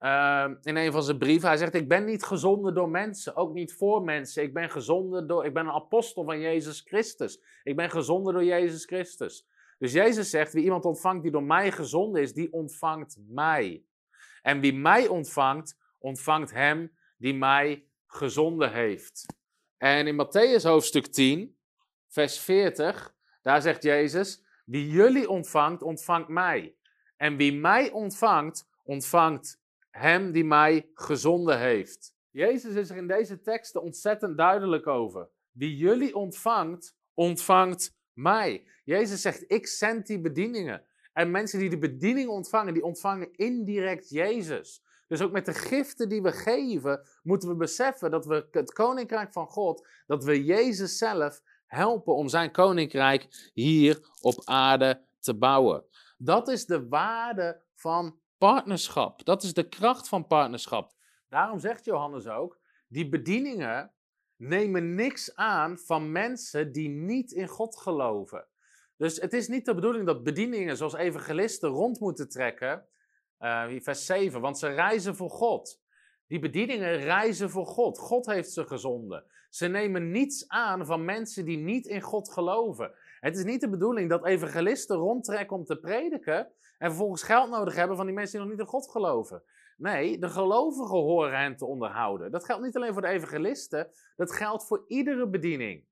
uh, in een van zijn brieven, hij zegt, ik ben niet gezonden door mensen, ook niet voor mensen. Ik ben gezonden door, ik ben een apostel van Jezus Christus. Ik ben gezonden door Jezus Christus. Dus Jezus zegt, wie iemand ontvangt die door mij gezond is, die ontvangt mij. En wie mij ontvangt, ontvangt hem die mij gezonden heeft. En in Matthäus hoofdstuk 10, vers 40, daar zegt Jezus: Wie jullie ontvangt, ontvangt mij. En wie mij ontvangt, ontvangt hem die mij gezonden heeft. Jezus is er in deze teksten ontzettend duidelijk over. Wie jullie ontvangt, ontvangt mij. Jezus zegt: Ik zend die bedieningen. En mensen die de bediening ontvangen, die ontvangen indirect Jezus. Dus ook met de giften die we geven, moeten we beseffen dat we het koninkrijk van God, dat we Jezus zelf helpen om zijn koninkrijk hier op aarde te bouwen. Dat is de waarde van partnerschap. Dat is de kracht van partnerschap. Daarom zegt Johannes ook: die bedieningen nemen niks aan van mensen die niet in God geloven. Dus het is niet de bedoeling dat bedieningen zoals evangelisten rond moeten trekken. Uh, vers 7, want ze reizen voor God. Die bedieningen reizen voor God. God heeft ze gezonden. Ze nemen niets aan van mensen die niet in God geloven. Het is niet de bedoeling dat evangelisten rondtrekken om te prediken en vervolgens geld nodig hebben van die mensen die nog niet in God geloven. Nee, de gelovigen horen hen te onderhouden. Dat geldt niet alleen voor de evangelisten, dat geldt voor iedere bediening.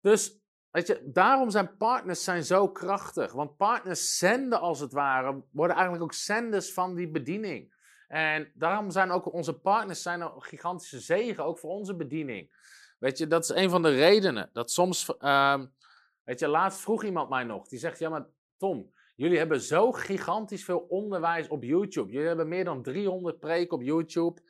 Dus weet je, daarom zijn partners zijn zo krachtig. Want partners zenden als het ware, worden eigenlijk ook zenders van die bediening. En daarom zijn ook onze partners zijn een gigantische zegen, ook voor onze bediening. Weet je, dat is een van de redenen. Dat soms, uh, weet je, laatst vroeg iemand mij nog, die zegt, ja maar Tom, jullie hebben zo gigantisch veel onderwijs op YouTube. Jullie hebben meer dan 300 preken op YouTube.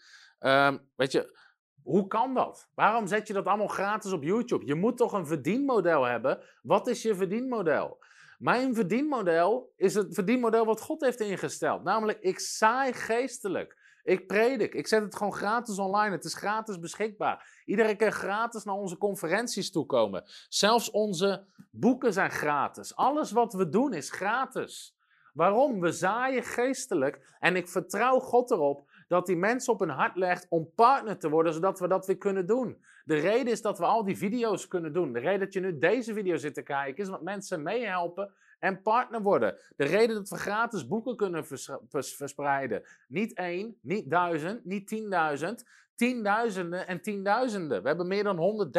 Um, weet je, hoe kan dat? Waarom zet je dat allemaal gratis op YouTube? Je moet toch een verdienmodel hebben? Wat is je verdienmodel? Mijn verdienmodel is het verdienmodel wat God heeft ingesteld. Namelijk, ik saai geestelijk. Ik predik. Ik zet het gewoon gratis online. Het is gratis beschikbaar. Iedereen kan gratis naar onze conferenties toekomen. Zelfs onze boeken zijn gratis. Alles wat we doen is gratis. Waarom? We zaaien geestelijk. En ik vertrouw God erop dat hij mensen op hun hart legt om partner te worden, zodat we dat weer kunnen doen. De reden is dat we al die video's kunnen doen. De reden dat je nu deze video zit te kijken, is omdat mensen meehelpen en partner worden. De reden dat we gratis boeken kunnen verspreiden. Niet één, niet duizend, niet tienduizend, tienduizenden en tienduizenden. We hebben meer dan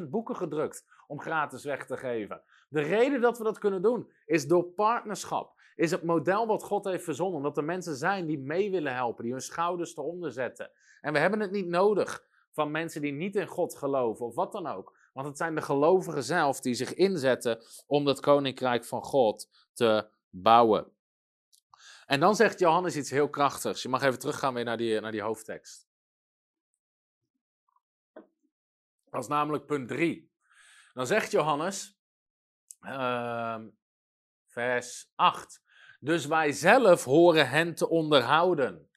130.000 boeken gedrukt om gratis weg te geven. De reden dat we dat kunnen doen is door partnerschap is het model wat God heeft verzonnen. Omdat er mensen zijn die mee willen helpen, die hun schouders eronder zetten. En we hebben het niet nodig van mensen die niet in God geloven of wat dan ook. Want het zijn de gelovigen zelf die zich inzetten om dat koninkrijk van God te bouwen. En dan zegt Johannes iets heel krachtigs. Je mag even teruggaan weer naar die, naar die hoofdtekst. Dat is namelijk punt 3. Dan zegt Johannes, uh, vers 8. Dus wij zelf horen hen te onderhouden,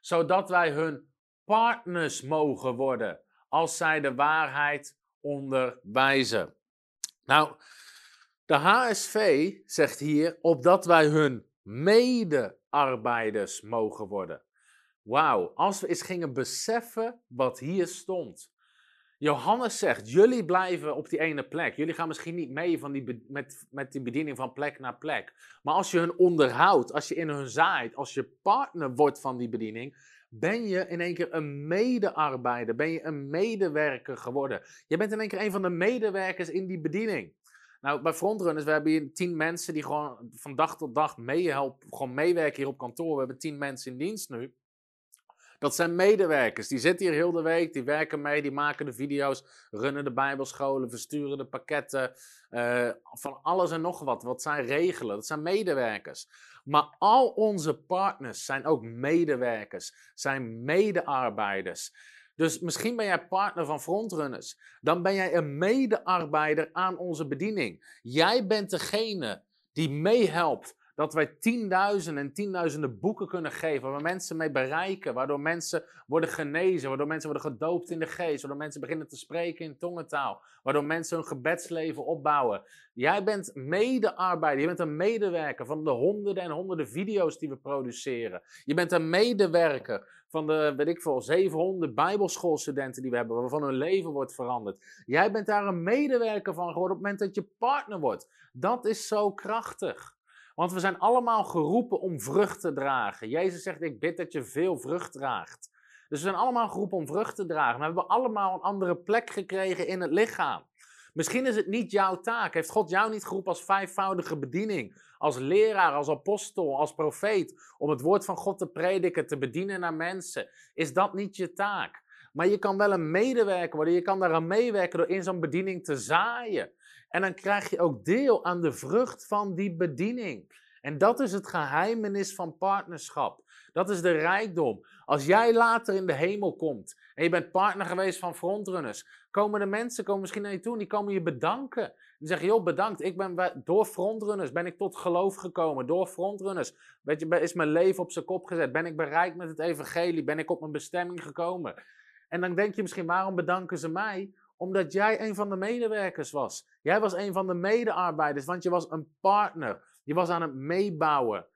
zodat wij hun partners mogen worden als zij de waarheid onderwijzen. Nou, de HSV zegt hier, opdat wij hun medearbeiders mogen worden. Wauw, als we eens gingen beseffen wat hier stond. Johannes zegt, jullie blijven op die ene plek. Jullie gaan misschien niet mee van die met, met die bediening van plek naar plek. Maar als je hun onderhoudt, als je in hun zaait, als je partner wordt van die bediening, ben je in één keer een medearbeider, ben je een medewerker geworden. Je bent in één keer een van de medewerkers in die bediening. Nou, bij Frontrunners, we hebben hier tien mensen die gewoon van dag tot dag meehelpen, gewoon meewerken hier op kantoor. We hebben tien mensen in dienst nu. Dat zijn medewerkers. Die zitten hier heel de week, die werken mee, die maken de video's, runnen de bijbelscholen, versturen de pakketten, uh, van alles en nog wat. Wat zijn regelen? Dat zijn medewerkers. Maar al onze partners zijn ook medewerkers, zijn medearbeiders. Dus misschien ben jij partner van Frontrunners. Dan ben jij een medearbeider aan onze bediening. Jij bent degene die meehelpt dat wij tienduizenden en tienduizenden boeken kunnen geven, waar mensen mee bereiken, waardoor mensen worden genezen, waardoor mensen worden gedoopt in de geest, waardoor mensen beginnen te spreken in tongentaal, waardoor mensen hun gebedsleven opbouwen. Jij bent medearbeider, je bent een medewerker van de honderden en honderden video's die we produceren. Je bent een medewerker van de, weet ik veel, 700 bijbelschoolstudenten die we hebben, waarvan hun leven wordt veranderd. Jij bent daar een medewerker van geworden op het moment dat je partner wordt. Dat is zo krachtig. Want we zijn allemaal geroepen om vrucht te dragen. Jezus zegt: Ik bid dat je veel vrucht draagt. Dus we zijn allemaal geroepen om vrucht te dragen. We hebben allemaal een andere plek gekregen in het lichaam. Misschien is het niet jouw taak. Heeft God jou niet geroepen als vijfvoudige bediening? Als leraar, als apostel, als profeet. Om het woord van God te prediken, te bedienen naar mensen. Is dat niet je taak? Maar je kan wel een medewerker worden. Je kan daaraan meewerken door in zo'n bediening te zaaien. En dan krijg je ook deel aan de vrucht van die bediening. En dat is het geheimenis van partnerschap. Dat is de rijkdom. Als jij later in de hemel komt en je bent partner geweest van frontrunners, komen de mensen komen misschien naar je toe en die komen je bedanken. Die zeggen, joh, bedankt. Ik ben door frontrunners ben ik tot geloof gekomen. Door frontrunners je, is mijn leven op zijn kop gezet. Ben ik bereikt met het evangelie. Ben ik op mijn bestemming gekomen. En dan denk je misschien, waarom bedanken ze mij? Omdat jij een van de medewerkers was. Jij was een van de medearbeiders, want je was een partner. Je was aan het meebouwen.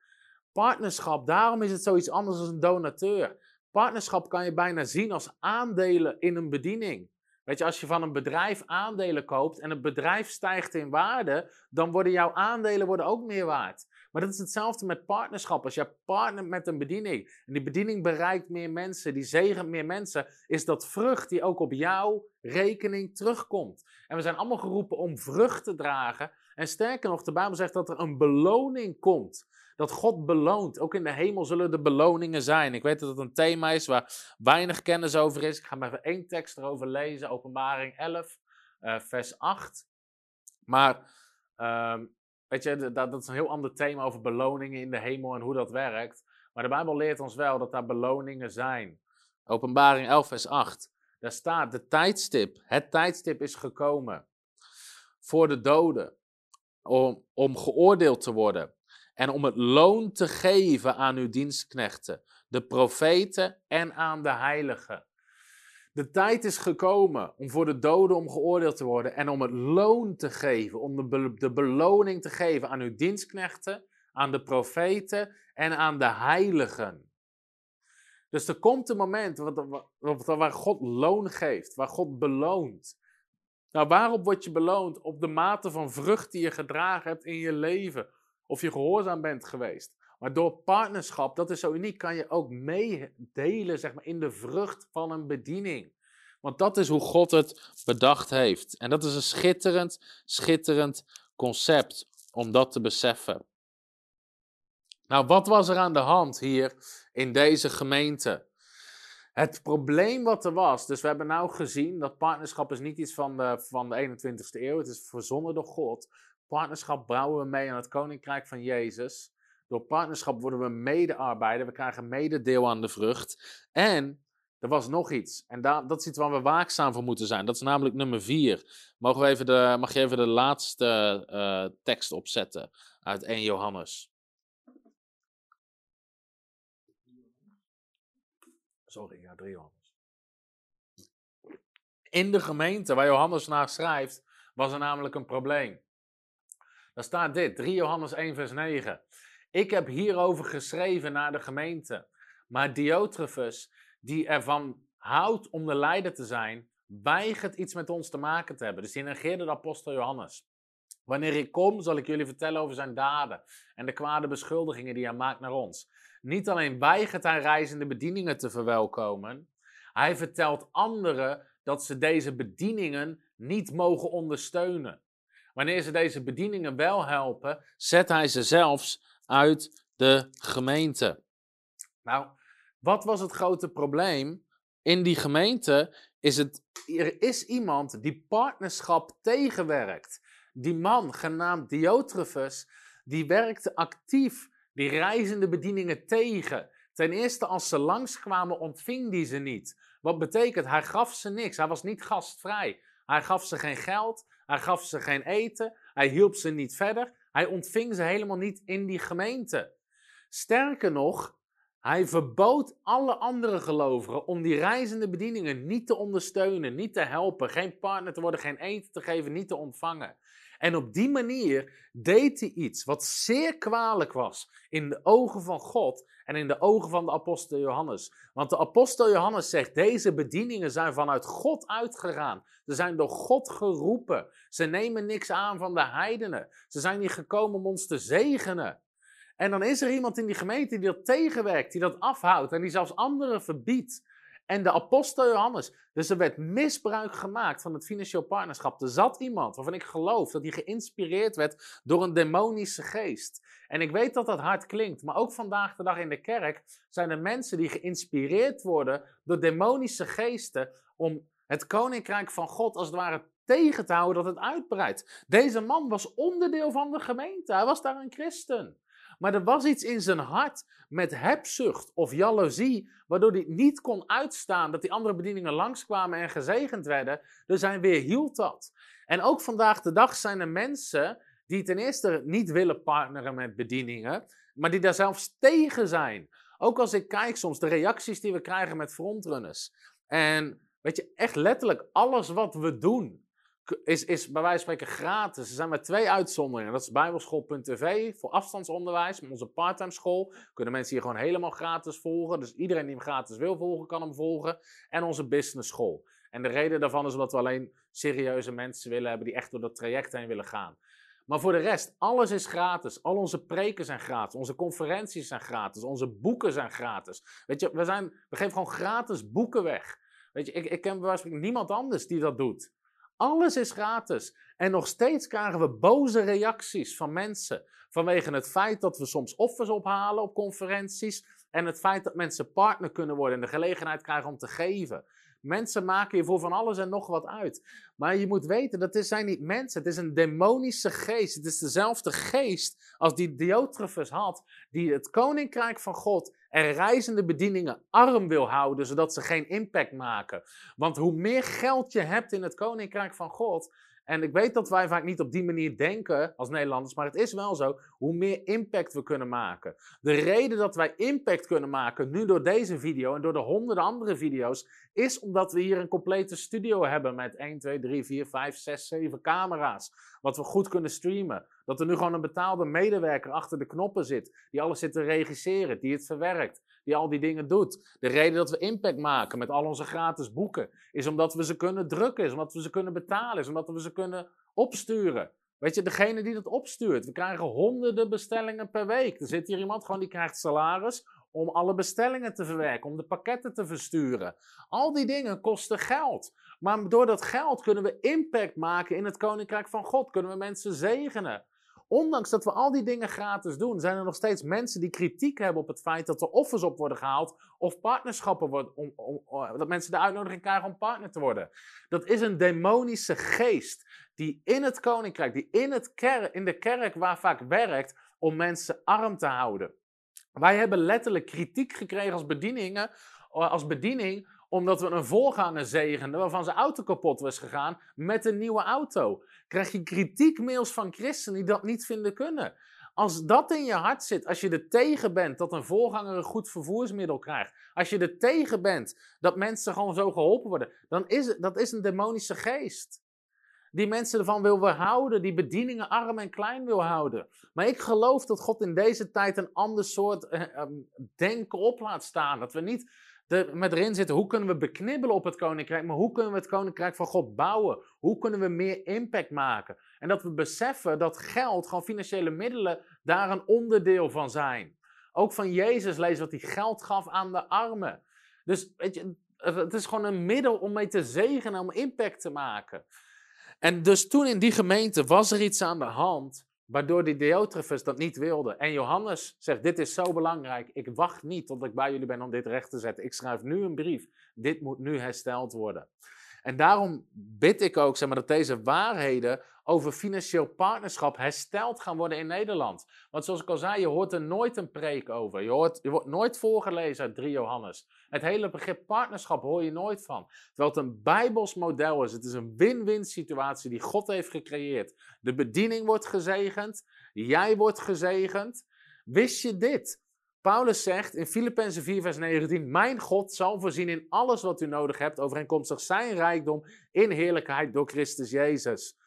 Partnerschap, daarom is het zoiets anders dan een donateur. Partnerschap kan je bijna zien als aandelen in een bediening. Weet je, als je van een bedrijf aandelen koopt en het bedrijf stijgt in waarde, dan worden jouw aandelen worden ook meer waard. Maar dat is hetzelfde met partnerschap. Als je partnert met een bediening en die bediening bereikt meer mensen, die zegent meer mensen, is dat vrucht die ook op jouw rekening terugkomt. En we zijn allemaal geroepen om vrucht te dragen. En sterker nog, de Bijbel zegt dat er een beloning komt. Dat God beloont. Ook in de hemel zullen de beloningen zijn. Ik weet dat het een thema is waar weinig kennis over is. Ik ga maar even één tekst erover lezen. Openbaring 11, uh, eh, vers 8. Maar uh, weet je, dat, dat is een heel ander thema over beloningen in de hemel en hoe dat werkt. Maar de Bijbel leert ons wel dat daar beloningen zijn. Openbaring 11, vers 8. Daar staat de tijdstip. Het tijdstip is gekomen voor de doden. Om, om geoordeeld te worden en om het loon te geven aan uw dienstknechten, de profeten en aan de heiligen. De tijd is gekomen om voor de doden om geoordeeld te worden en om het loon te geven, om de, beloning te geven aan uw dienstknechten, aan de profeten en aan de heiligen. Dus er komt een moment waar God loon geeft, waar God beloont. Nou, waarop word je beloond? Op de mate van vrucht die je gedragen hebt in je leven of je gehoorzaam bent geweest. Maar door partnerschap, dat is zo uniek, kan je ook meedelen zeg maar, in de vrucht van een bediening. Want dat is hoe God het bedacht heeft. En dat is een schitterend, schitterend concept om dat te beseffen. Nou, wat was er aan de hand hier in deze gemeente? Het probleem wat er was, dus we hebben nou gezien dat partnerschap is niet iets van de, van de 21ste eeuw, het is verzonnen door God. Partnerschap bouwen we mee aan het koninkrijk van Jezus. Door partnerschap worden we medearbeider. We krijgen mededeel aan de vrucht. En er was nog iets. En daar, dat is iets waar we waakzaam voor moeten zijn. Dat is namelijk nummer vier. Mogen even de, mag je even de laatste uh, tekst opzetten uit 1 Johannes? Sorry, ja, 3 Johannes. In de gemeente waar Johannes naar schrijft, was er namelijk een probleem. Dan staat dit, 3 Johannes 1, vers 9. Ik heb hierover geschreven naar de gemeente. Maar Diotrefus, die ervan houdt om de leider te zijn, weigert iets met ons te maken te hebben. Dus die negeerde de apostel Johannes. Wanneer ik kom, zal ik jullie vertellen over zijn daden en de kwade beschuldigingen die hij maakt naar ons. Niet alleen weigert hij reizende bedieningen te verwelkomen, hij vertelt anderen dat ze deze bedieningen niet mogen ondersteunen. Wanneer ze deze bedieningen wel helpen, zet hij ze zelfs uit de gemeente. Nou, wat was het grote probleem? In die gemeente is het, er is iemand die partnerschap tegenwerkt. Die man, genaamd Diotrefus, die werkte actief die reizende bedieningen tegen. Ten eerste, als ze langskwamen, ontving die ze niet. Wat betekent, hij gaf ze niks. Hij was niet gastvrij. Hij gaf ze geen geld. Hij gaf ze geen eten. Hij hielp ze niet verder. Hij ontving ze helemaal niet in die gemeente. Sterker nog, hij verbood alle andere gelovigen om die reizende bedieningen niet te ondersteunen, niet te helpen, geen partner te worden, geen eten te geven, niet te ontvangen. En op die manier deed hij iets wat zeer kwalijk was in de ogen van God en in de ogen van de apostel Johannes. Want de apostel Johannes zegt, deze bedieningen zijn vanuit God uitgegaan. Ze zijn door God geroepen. Ze nemen niks aan van de heidenen. Ze zijn niet gekomen om ons te zegenen. En dan is er iemand in die gemeente die dat tegenwerkt, die dat afhoudt en die zelfs anderen verbiedt. En de apostel Johannes. Dus er werd misbruik gemaakt van het financieel partnerschap. Er zat iemand waarvan ik geloof dat hij geïnspireerd werd door een demonische geest. En ik weet dat dat hard klinkt, maar ook vandaag de dag in de kerk zijn er mensen die geïnspireerd worden door demonische geesten om het koninkrijk van God als het ware tegen te houden dat het uitbreidt. Deze man was onderdeel van de gemeente, hij was daar een christen. Maar er was iets in zijn hart met hebzucht of jaloezie, waardoor hij niet kon uitstaan dat die andere bedieningen langskwamen en gezegend werden. Dus hij weerhield dat. En ook vandaag de dag zijn er mensen die ten eerste niet willen partneren met bedieningen, maar die daar zelfs tegen zijn. Ook als ik kijk soms de reacties die we krijgen met frontrunners. En weet je, echt letterlijk alles wat we doen is, is bij wijze van spreken gratis. Er zijn maar twee uitzonderingen. Dat is bijbelschool.tv voor afstandsonderwijs. Onze parttime school kunnen mensen hier gewoon helemaal gratis volgen. Dus iedereen die hem gratis wil volgen, kan hem volgen. En onze business school. En de reden daarvan is omdat we alleen serieuze mensen willen hebben die echt door dat traject heen willen gaan. Maar voor de rest, alles is gratis. Al onze preken zijn gratis. Onze conferenties zijn gratis. Onze boeken zijn gratis. Weet je, we, zijn, we geven gewoon gratis boeken weg. Weet je, ik, ik ken bij niemand anders die dat doet. Alles is gratis. En nog steeds krijgen we boze reacties van mensen. Vanwege het feit dat we soms offers ophalen op conferenties. En het feit dat mensen partner kunnen worden en de gelegenheid krijgen om te geven. Mensen maken je voor van alles en nog wat uit. Maar je moet weten, dat zijn niet mensen. Het is een demonische geest. Het is dezelfde geest als die Diotrefus had. Die het koninkrijk van God en reizende bedieningen arm wil houden, zodat ze geen impact maken. Want hoe meer geld je hebt in het koninkrijk van God, en ik weet dat wij vaak niet op die manier denken als Nederlanders, maar het is wel zo, hoe meer impact we kunnen maken. De reden dat wij impact kunnen maken, nu door deze video en door de honderden andere video's, is omdat we hier een complete studio hebben met 1, 2, 3, 4, 5, 6, 7 camera's. Wat we goed kunnen streamen. Dat er nu gewoon een betaalde medewerker achter de knoppen zit, die alles zit te regisseren, die het verwerkt die al die dingen doet. De reden dat we impact maken met al onze gratis boeken, is omdat we ze kunnen drukken, is omdat we ze kunnen betalen, is omdat we ze kunnen opsturen. Weet je, degene die dat opstuurt, we krijgen honderden bestellingen per week. Er zit hier iemand gewoon die krijgt salaris om alle bestellingen te verwerken, om de pakketten te versturen. Al die dingen kosten geld. Maar door dat geld kunnen we impact maken in het koninkrijk van God, kunnen we mensen zegenen. Ondanks dat we al die dingen gratis doen, zijn er nog steeds mensen die kritiek hebben op het feit dat er offers op worden gehaald of partnerschappen worden, om, dat mensen de uitnodiging krijgen om partner te worden. Dat is een demonische geest die in het koninkrijk, die in, het kerk, in de kerk waar vaak werkt, om mensen arm te houden. Wij hebben letterlijk kritiek gekregen als bedieningen, als bediening omdat we een voorganger zegenden waarvan zijn auto kapot was gegaan met een nieuwe auto. Krijg je kritiekmails van christenen die dat niet vinden kunnen. Als dat in je hart zit, als je er tegen bent dat een voorganger een goed vervoersmiddel krijgt, als je er tegen bent dat mensen gewoon zo geholpen worden, dan is het, dat is een demonische geest. Die mensen ervan wil weerhouden, die bedieningen arm en klein wil houden. Maar ik geloof dat God in deze tijd een ander soort uh, denken op laat staan. Dat we niet met erin zitten, hoe kunnen we beknibbelen op het koninkrijk, maar hoe kunnen we het koninkrijk van God bouwen? Hoe kunnen we meer impact maken? En dat we beseffen dat geld, gewoon financiële middelen, daar een onderdeel van zijn. Ook van Jezus lezen dat hij geld gaf aan de armen. Dus weet je, het is gewoon een middel om mee te zegenen, om impact te maken. En dus toen in die gemeente was er iets aan de hand Waardoor die Diotrefus dat niet wilde. En Johannes zegt: Dit is zo belangrijk. Ik wacht niet tot ik bij jullie ben om dit recht te zetten. Ik schrijf nu een brief. Dit moet nu hersteld worden. En daarom bid ik ook zeg maar, dat deze waarheden over financieel partnerschap hersteld gaan worden in Nederland. Want zoals ik al zei, je hoort er nooit een preek over. Je, hoort, je wordt nooit voorgelezen uit 3 Johannes. Het hele begrip partnerschap hoor je nooit van. Terwijl het een bijbels model is. Het is een win-win situatie die God heeft gecreëerd. De bediening wordt gezegend. Jij wordt gezegend. Wist je dit? Paulus zegt in Filippenzen 4, vers 19: Mijn God zal voorzien in alles wat u nodig hebt, overeenkomstig zijn rijkdom in heerlijkheid door Christus Jezus.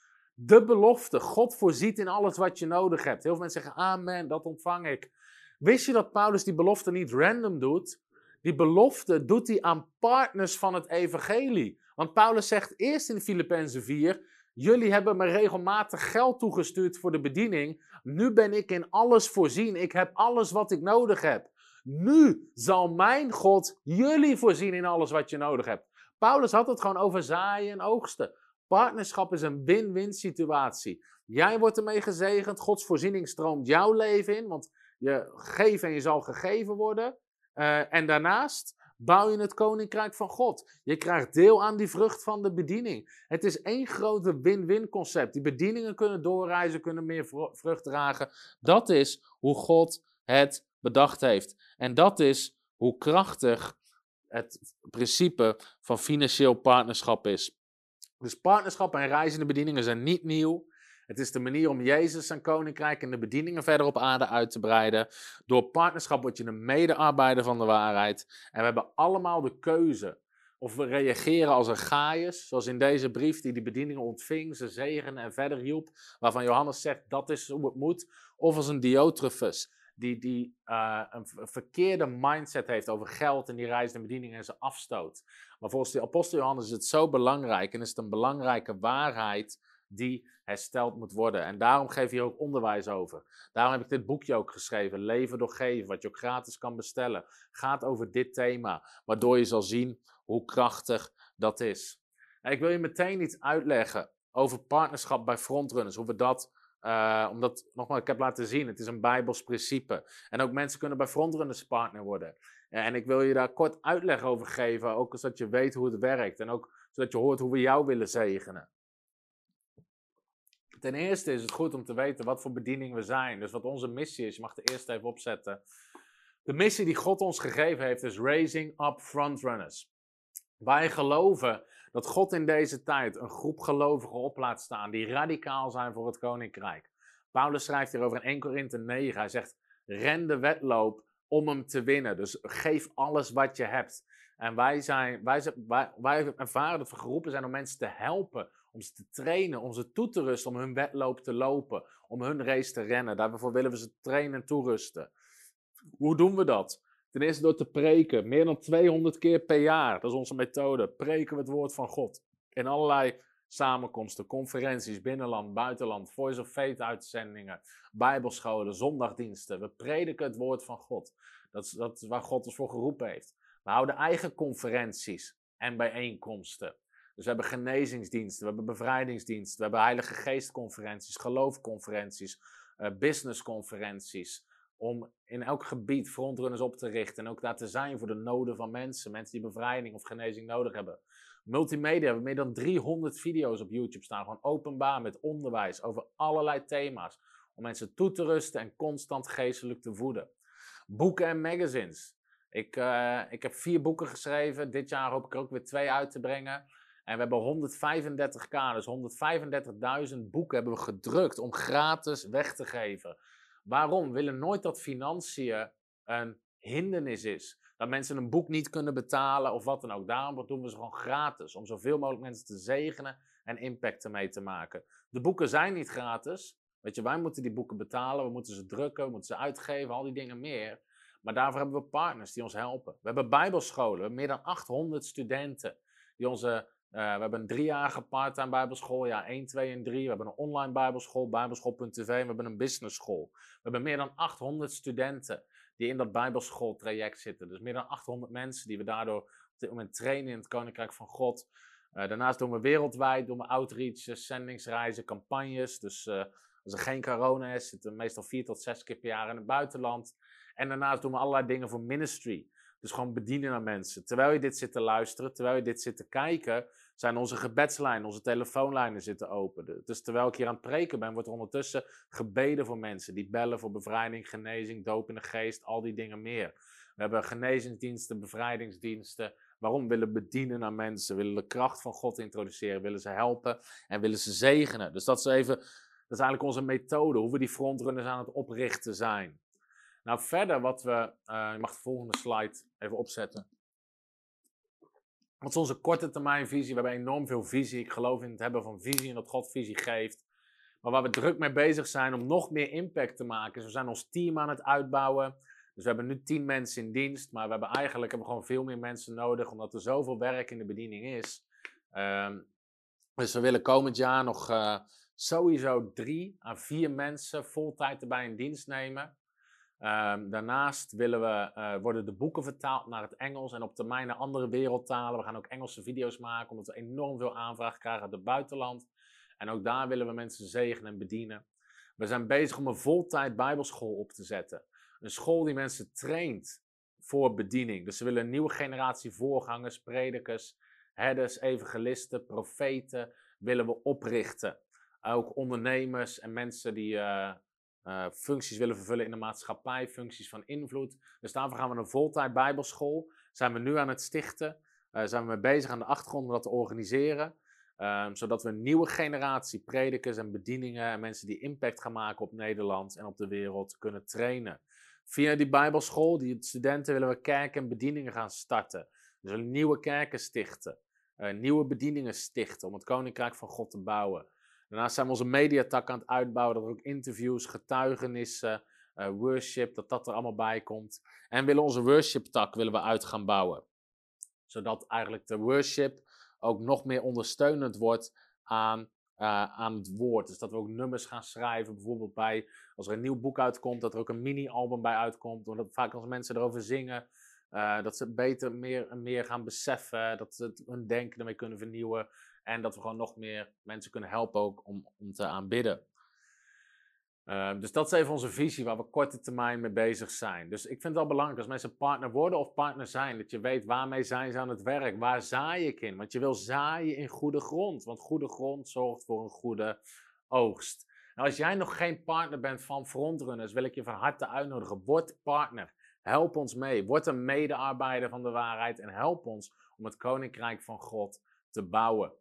De belofte, God voorziet in alles wat je nodig hebt. Heel veel mensen zeggen: Amen, dat ontvang ik. Wist je dat Paulus die belofte niet random doet? Die belofte doet hij aan partners van het evangelie. Want Paulus zegt eerst in Filippenzen 4: Jullie hebben me regelmatig geld toegestuurd voor de bediening. Nu ben ik in alles voorzien. Ik heb alles wat ik nodig heb. Nu zal mijn God jullie voorzien in alles wat je nodig hebt. Paulus had het gewoon over zaaien en oogsten. Partnerschap is een win-win situatie. Jij wordt ermee gezegend, Gods voorziening stroomt jouw leven in, want je geeft en je zal gegeven worden. Uh, en daarnaast bouw je het koninkrijk van God. Je krijgt deel aan die vrucht van de bediening. Het is één grote win-win concept. Die bedieningen kunnen doorreizen, kunnen meer vrucht dragen. Dat is hoe God het bedacht heeft. En dat is hoe krachtig het principe van financieel partnerschap is. Dus partnerschap en reizende bedieningen zijn niet nieuw. Het is de manier om Jezus zijn koninkrijk en de bedieningen verder op aarde uit te breiden. Door partnerschap word je een medearbeider van de waarheid. En we hebben allemaal de keuze of we reageren als een Gaius, zoals in deze brief die die bedieningen ontving, ze zegenen en verder hielp, waarvan Johannes zegt dat is hoe het moet. Of als een Diotrefus, die, die uh, een verkeerde mindset heeft over geld en die reizende bedieningen en ze afstoot. Maar volgens de apostel Johannes is het zo belangrijk en is het een belangrijke waarheid die hersteld moet worden. En daarom geef je ook onderwijs over. Daarom heb ik dit boekje ook geschreven, Leven door Geven, wat je ook gratis kan bestellen. Gaat over dit thema, waardoor je zal zien hoe krachtig dat is. En ik wil je meteen iets uitleggen over partnerschap bij frontrunners, hoe we dat uh, omdat, nogmaals, ik heb laten zien, het is een Bijbels principe. En ook mensen kunnen bij frontrunners partner worden. En ik wil je daar kort uitleg over geven, ook zodat je weet hoe het werkt. En ook zodat je hoort hoe we jou willen zegenen. Ten eerste is het goed om te weten wat voor bediening we zijn. Dus wat onze missie is. Je mag er eerst even opzetten. De missie die God ons gegeven heeft is Raising Up Frontrunners. Wij geloven dat God in deze tijd een groep gelovigen op laat staan die radicaal zijn voor het koninkrijk. Paulus schrijft hier over in 1 Korinthe 9. Hij zegt: ren de wedloop om hem te winnen. Dus geef alles wat je hebt. En wij, zijn, wij, wij, wij ervaren dat we geroepen zijn om mensen te helpen om ze te trainen, om ze toe te rusten, om hun wedloop te lopen, om hun race te rennen. Daarvoor willen we ze trainen en toerusten. Hoe doen we dat? Ten eerste door te preken, meer dan 200 keer per jaar. Dat is onze methode. Preken we het woord van God. In allerlei samenkomsten, conferenties, binnenland, buitenland, Voice of Faith uitzendingen, bijbelscholen, zondagdiensten. We prediken het woord van God. Dat is, dat waar God ons voor geroepen heeft. We houden eigen conferenties en bijeenkomsten. Dus we hebben genezingsdiensten, we hebben bevrijdingsdiensten, we hebben Heilige Geestconferenties, geloofconferenties, uh, businessconferenties. Om in elk gebied frontrunners op te richten en ook daar te zijn voor de noden van mensen. Mensen die bevrijding of genezing nodig hebben. Multimedia, we hebben meer dan 300 video's op YouTube staan. Gewoon openbaar met onderwijs over allerlei thema's. Om mensen toe te rusten en constant geestelijk te voeden. Boeken en magazines. Ik, uh, ik heb vier boeken geschreven. Dit jaar hoop ik er ook weer twee uit te brengen. En we hebben 135k, dus 135.000 boeken hebben we gedrukt om gratis weg te geven. Waarom? We willen nooit dat financiën een hindernis is. Dat mensen een boek niet kunnen betalen of wat dan ook. Daarom doen we ze gewoon gratis. Om zoveel mogelijk mensen te zegenen en impact ermee te maken. De boeken zijn niet gratis. Weet je, wij moeten die boeken betalen. We moeten ze drukken, we moeten ze uitgeven, al die dingen meer. Maar daarvoor hebben we partners die ons helpen. We hebben bijbelscholen. We hebben meer dan 800 studenten die onze we hebben een driejarige part-time bijbelschool, ja 1, 2 en 3. We hebben een online bijbelschool, bijbelschool.tv. We hebben een business school. We hebben meer dan 800 studenten die in dat bijbelschooltraject zitten. Dus meer dan 800 mensen die we daardoor op dit moment trainen in het Koninkrijk van God. Uh, daarnaast doen we wereldwijd, doen we outreaches, zendingsreizen, campagnes. Dus uh, als er geen corona is, zitten we meestal vier tot zes keer per jaar in het buitenland. En daarnaast doen we allerlei dingen voor ministry. Dus gewoon bedienen aan mensen. Terwijl je dit zit te luisteren, terwijl je dit zit te kijken, zijn onze gebedslijnen, onze telefoonlijnen zitten open. Dus terwijl ik hier aan het preken ben, wordt er ondertussen gebeden voor mensen. Die bellen voor bevrijding, genezing, doop in de geest, al die dingen meer. We hebben genezingsdiensten, bevrijdingsdiensten. Waarom? Willen bedienen aan mensen, willen de kracht van God introduceren, willen ze helpen en willen ze zegenen. Dus dat is even, dat is eigenlijk onze methode, hoe we die frontrunners aan het oprichten zijn. Nou, verder wat we, uh, je mag de volgende slide even opzetten. Wat is onze korte termijn visie? We hebben enorm veel visie. Ik geloof in het hebben van visie en dat God visie geeft. Maar waar we druk mee bezig zijn om nog meer impact te maken. Dus we zijn ons team aan het uitbouwen. Dus we hebben nu tien mensen in dienst. Maar we hebben eigenlijk hebben gewoon veel meer mensen nodig. Omdat er zoveel werk in de bediening is. Um, dus we willen komend jaar nog uh, sowieso drie à vier mensen voltijd erbij in dienst nemen. Ehm, daarnaast willen we, eh, worden de boeken vertaald naar het Engels en op termijn naar andere wereldtalen. We gaan ook Engelse video's maken, omdat we enorm veel aanvraag krijgen uit het buitenland. En ook daar willen we mensen zegenen en bedienen. We zijn bezig om een voltijd bijbelschool op te zetten. Een school die mensen traint voor bediening. Dus we willen een nieuwe generatie voorgangers, predikers, herders, evangelisten, profeten willen we oprichten. Ook ondernemers en mensen die uh, uh, functies willen vervullen in de maatschappij, functies van invloed. Dus daarvoor gaan we een voltijd bijbelschool. Zijn we nu aan het stichten. Uh, zijn we mee bezig aan de achtergrond om dat te organiseren. Um, zodat we een nieuwe generatie predikers en bedieningen en mensen die impact gaan maken op Nederland en op de wereld kunnen trainen. Via die Bijbelschool, die studenten, willen we kerken en bedieningen gaan starten. Dus nieuwe kerken stichten, uh, nieuwe bedieningen stichten om het koninkrijk van God te bouwen. Daarnaast zijn we onze mediatak aan het uitbouwen, dat er ook interviews, getuigenissen, uh, worship, dat dat er allemaal bij komt. En willen onze worship-tak willen we uit gaan bouwen. Zodat eigenlijk de worship ook nog meer ondersteunend wordt aan, uh, aan het woord. Dus dat we ook nummers gaan schrijven, bijvoorbeeld bij, als er een nieuw boek uitkomt, dat er ook een mini-album bij uitkomt. Omdat vaak als mensen erover zingen, uh, dat ze beter meer, meer gaan beseffen, dat ze hun denken ermee kunnen vernieuwen. En dat we gewoon nog meer mensen kunnen helpen ook om, om te aanbidden. Uh, dus dat is even onze visie waar we korte termijn mee bezig zijn. Dus ik vind het wel belangrijk als mensen partner worden of partner zijn, dat je weet waarmee zijn ze aan het werk, waar zaai ik in. Want je wil zaaien in goede grond, want goede grond zorgt voor een goede oogst. Nou, als jij nog geen partner bent van Frontrunners, wil ik je van harte uitnodigen. Word partner. Help ons mee. Word een medearbeider van de waarheid en help ons om het koninkrijk van God te bouwen.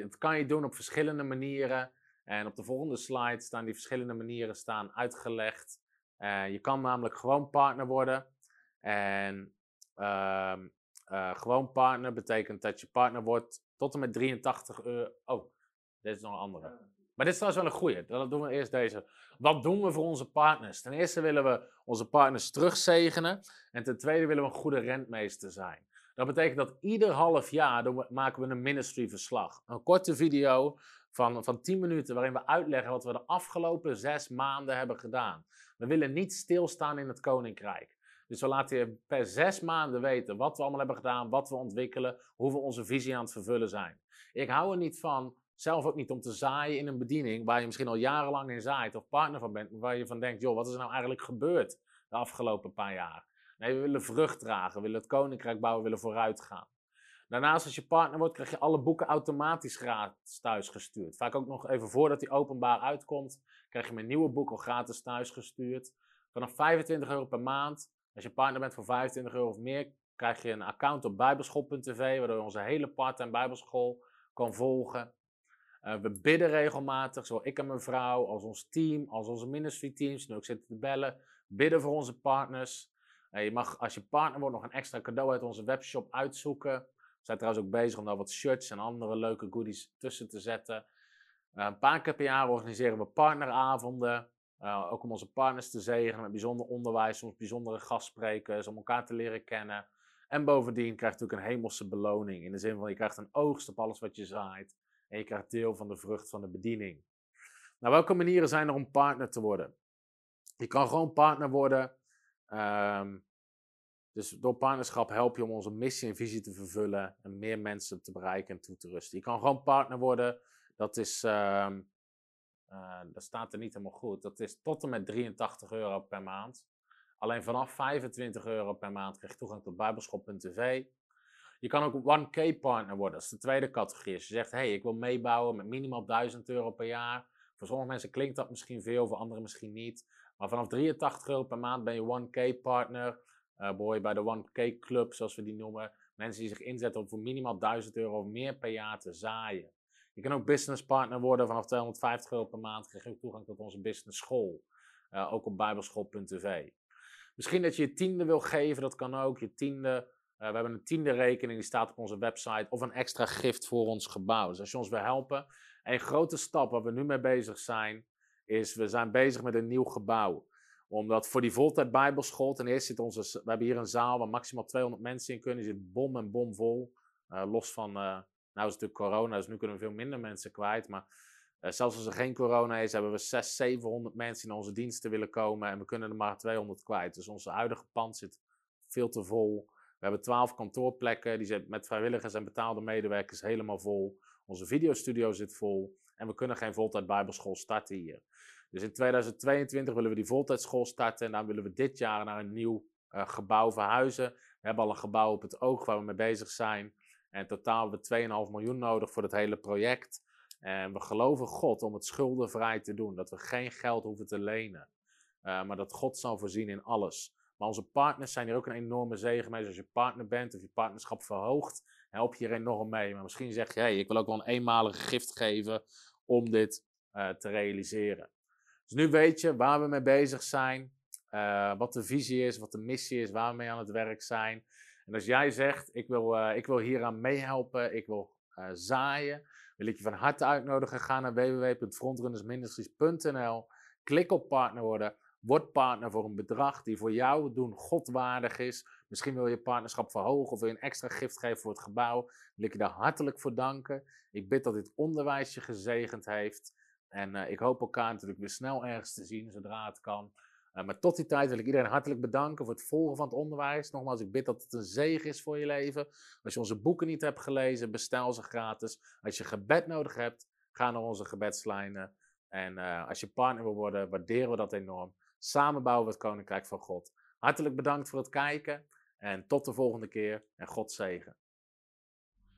Dat kan je doen op verschillende manieren. En op de volgende slide staan die verschillende manieren staan uitgelegd. Uh, je kan namelijk gewoon partner worden. En uh, uh, gewoon partner betekent dat je partner wordt tot en met 83 euro. Oh, dit is nog een andere. Maar dit is trouwens wel een goede. Dan doen we eerst deze. Wat doen we voor onze partners? Ten eerste willen we onze partners terugzegenen. En ten tweede willen we een goede rentmeester zijn. Dat betekent dat ieder half jaar maken we een ministry verslag. Een korte video van, van 10 minuten waarin we uitleggen wat we de afgelopen zes maanden hebben gedaan. We willen niet stilstaan in het koninkrijk. Dus we laten je per zes maanden weten wat we allemaal hebben gedaan, wat we ontwikkelen, hoe we onze visie aan het vervullen zijn. Ik hou er niet van, zelf ook niet om te zaaien in een bediening waar je misschien al jarenlang in zaait of partner van bent, waar je van denkt, joh, wat is er nou eigenlijk gebeurd de afgelopen paar jaar? Nee, we willen vrucht dragen, we willen het koninkrijk bouwen, we willen vooruit gaan. Daarnaast, als je partner wordt, krijg je alle boeken automatisch gratis thuisgestuurd. Vaak ook nog even voordat die openbaar uitkomt, krijg je mijn nieuwe boek al gratis thuisgestuurd. Vanaf 25 euro per maand, als je partner bent voor 25 euro of meer, krijg je een account op bijbelschool.tv, waardoor je onze hele part-time bijbelschool kan volgen. Uh, we bidden regelmatig, zowel ik en mijn vrouw, als ons team, als onze ministry teams, nu ook zitten te bellen. Bidden voor onze partners. Je mag, als je partner wordt, nog een extra cadeau uit onze webshop uitzoeken zijn trouwens ook bezig om daar wat shirts en andere leuke goodies tussen te zetten. Uh, een paar keer per jaar organiseren we partneravonden. Uh, ook om onze partners te zegenen met bijzonder onderwijs, soms bijzondere gastsprekers, om elkaar te leren kennen. En bovendien krijg je natuurlijk een hemelse beloning. In de zin van je krijgt een oogst op alles wat je zaait. En je krijgt deel van de vrucht van de bediening. Nou, welke manieren zijn er om partner te worden? Je kan gewoon partner worden. Um, dus door partnerschap help je om onze missie en visie te vervullen en meer mensen te bereiken en toe te rusten. Je kan gewoon partner worden. Dat is, uh, dat staat er niet helemaal goed. Dat is tot en met 83 euro per maand. Alleen vanaf 25 euro per maand krijg je toegang tot bijbelschop.tv. Je kan ook 1K partner worden. Dat is de tweede categorie. Als je zegt, hey, ik wil meebouwen met minimaal 1000 euro per jaar. Voor sommige mensen klinkt dat misschien veel, voor anderen misschien niet. Maar vanaf 83 euro per maand ben je 1K partner. Uh, behoor bij de 1K Club, zoals we die noemen. Mensen die zich inzetten om voor minimaal 1000 euro of meer per jaar te zaaien. Je kan ook business partner worden vanaf 250 euro per maand. Krijg je ook toegang tot onze business school. Uh, ook op bijbelschool.tv. Misschien dat je je tiende wil geven, dat kan ook. Je tiende, uh, we hebben een tiende rekening, die staat op onze website. Of een extra gift voor ons gebouw. Dus als je ons wil helpen. Een grote stap waar we nu mee bezig zijn, is we zijn bezig met een nieuw gebouw omdat voor die voltijd bijbelschool, ten eerste zit onze, we hebben hier een zaal waar maximaal 200 mensen in kunnen. Zit bom en bom vol. Uh, los van, uh, nou is het natuurlijk corona, dus nu kunnen we veel minder mensen kwijt. Maar Eh, zelfs als er geen corona is, hebben we 600, 700 mensen in onze diensten willen komen en we kunnen er maar 200 kwijt. Dus onze huidige pand zit veel te vol. We hebben 12 kantoorplekken, die zijn met vrijwilligers en betaalde medewerkers helemaal vol. Onze videostudio zit vol en we kunnen geen voltijd bijbelschool starten hier. Dus in 2022 willen we die voltijdschool starten en dan willen we dit jaar naar een nieuw uh, gebouw verhuizen. We hebben al een gebouw op het oog waar we mee bezig zijn. En totaal hebben we 2,5 miljoen nodig voor het hele project. En we geloven God om het schuldenvrij te doen. Dat we geen geld hoeven te lenen. Uh, maar dat God zal voorzien in alles. Maar onze partners zijn hier ook een enorme zegen mee. Dus als je partner bent of je partnerschap verhoogt, help je hier enorm mee. Maar misschien zeg je, hey, ik wil ook wel een eenmalige gift geven om dit uh, te realiseren. Dus nu weet je waar we mee bezig zijn, uh, wat de visie is, wat de missie is, waar we mee aan het werk zijn. En als jij zegt, ik wil, uh, ik wil hieraan meehelpen, ik wil zaaien, wil ik je van harte uitnodigen. Ga naar www.frontrunnersministries.nl, klik op partner worden. Word partner voor een bedrag die voor jou doen godwaardig is. Misschien wil je partnerschap verhogen of wil je een extra gift geven voor het gebouw. Wil ik je daar hartelijk voor danken. Ik bid dat dit onderwijs je gezegend heeft. En uh, ik hoop elkaar natuurlijk weer snel ergens te zien, zodra het kan. Uh, maar tot die tijd wil ik iedereen hartelijk bedanken voor het volgen van het onderwijs. Nogmaals, ik bid dat het een zegen is voor je leven. Als je onze boeken niet hebt gelezen, bestel ze gratis. Als je gebed nodig hebt, ga naar onze gebedslijnen. En uh, als je partner wil worden, waarderen we dat enorm. Samen bouwen we het Koninkrijk van God. Hartelijk bedankt voor het kijken. En tot de volgende keer. En God zegen.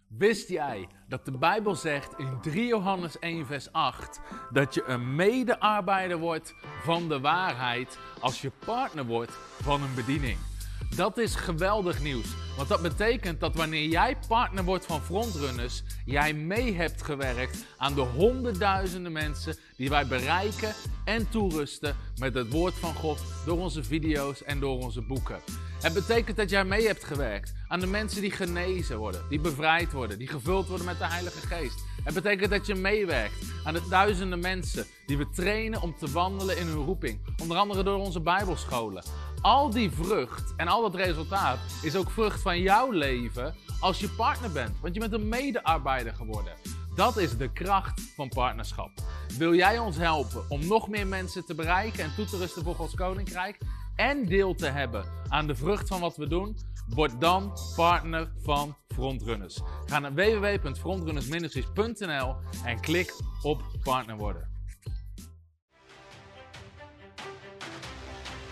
Wist jij dat de Bijbel zegt in 3 Johannes 1, vers 8 dat je een medearbeider wordt van de waarheid als je partner wordt van een bediening? Dat is geweldig nieuws, want dat betekent dat wanneer jij partner wordt van frontrunners, jij mee hebt gewerkt aan de honderdduizenden mensen die wij bereiken en toerusten met het woord van God door onze video's en door onze boeken. Het betekent dat jij mee hebt gewerkt aan de mensen die genezen worden, die bevrijd worden, die gevuld worden met de Heilige Geest. Het betekent dat je meewerkt aan de duizenden mensen die we trainen om te wandelen in hun roeping. Onder andere door onze Bijbelscholen. Al die vrucht en al dat resultaat is ook vrucht van jouw leven als je partner bent. Want je bent een medearbeider geworden. Dat is de kracht van partnerschap. Wil jij ons helpen om nog meer mensen te bereiken en toe te rusten voor Gods Koninkrijk? En deel te hebben aan de vrucht van wat we doen? Word dan partner van Frontrunners. Ga naar www.frontrunnersministries.nl en klik op partner worden.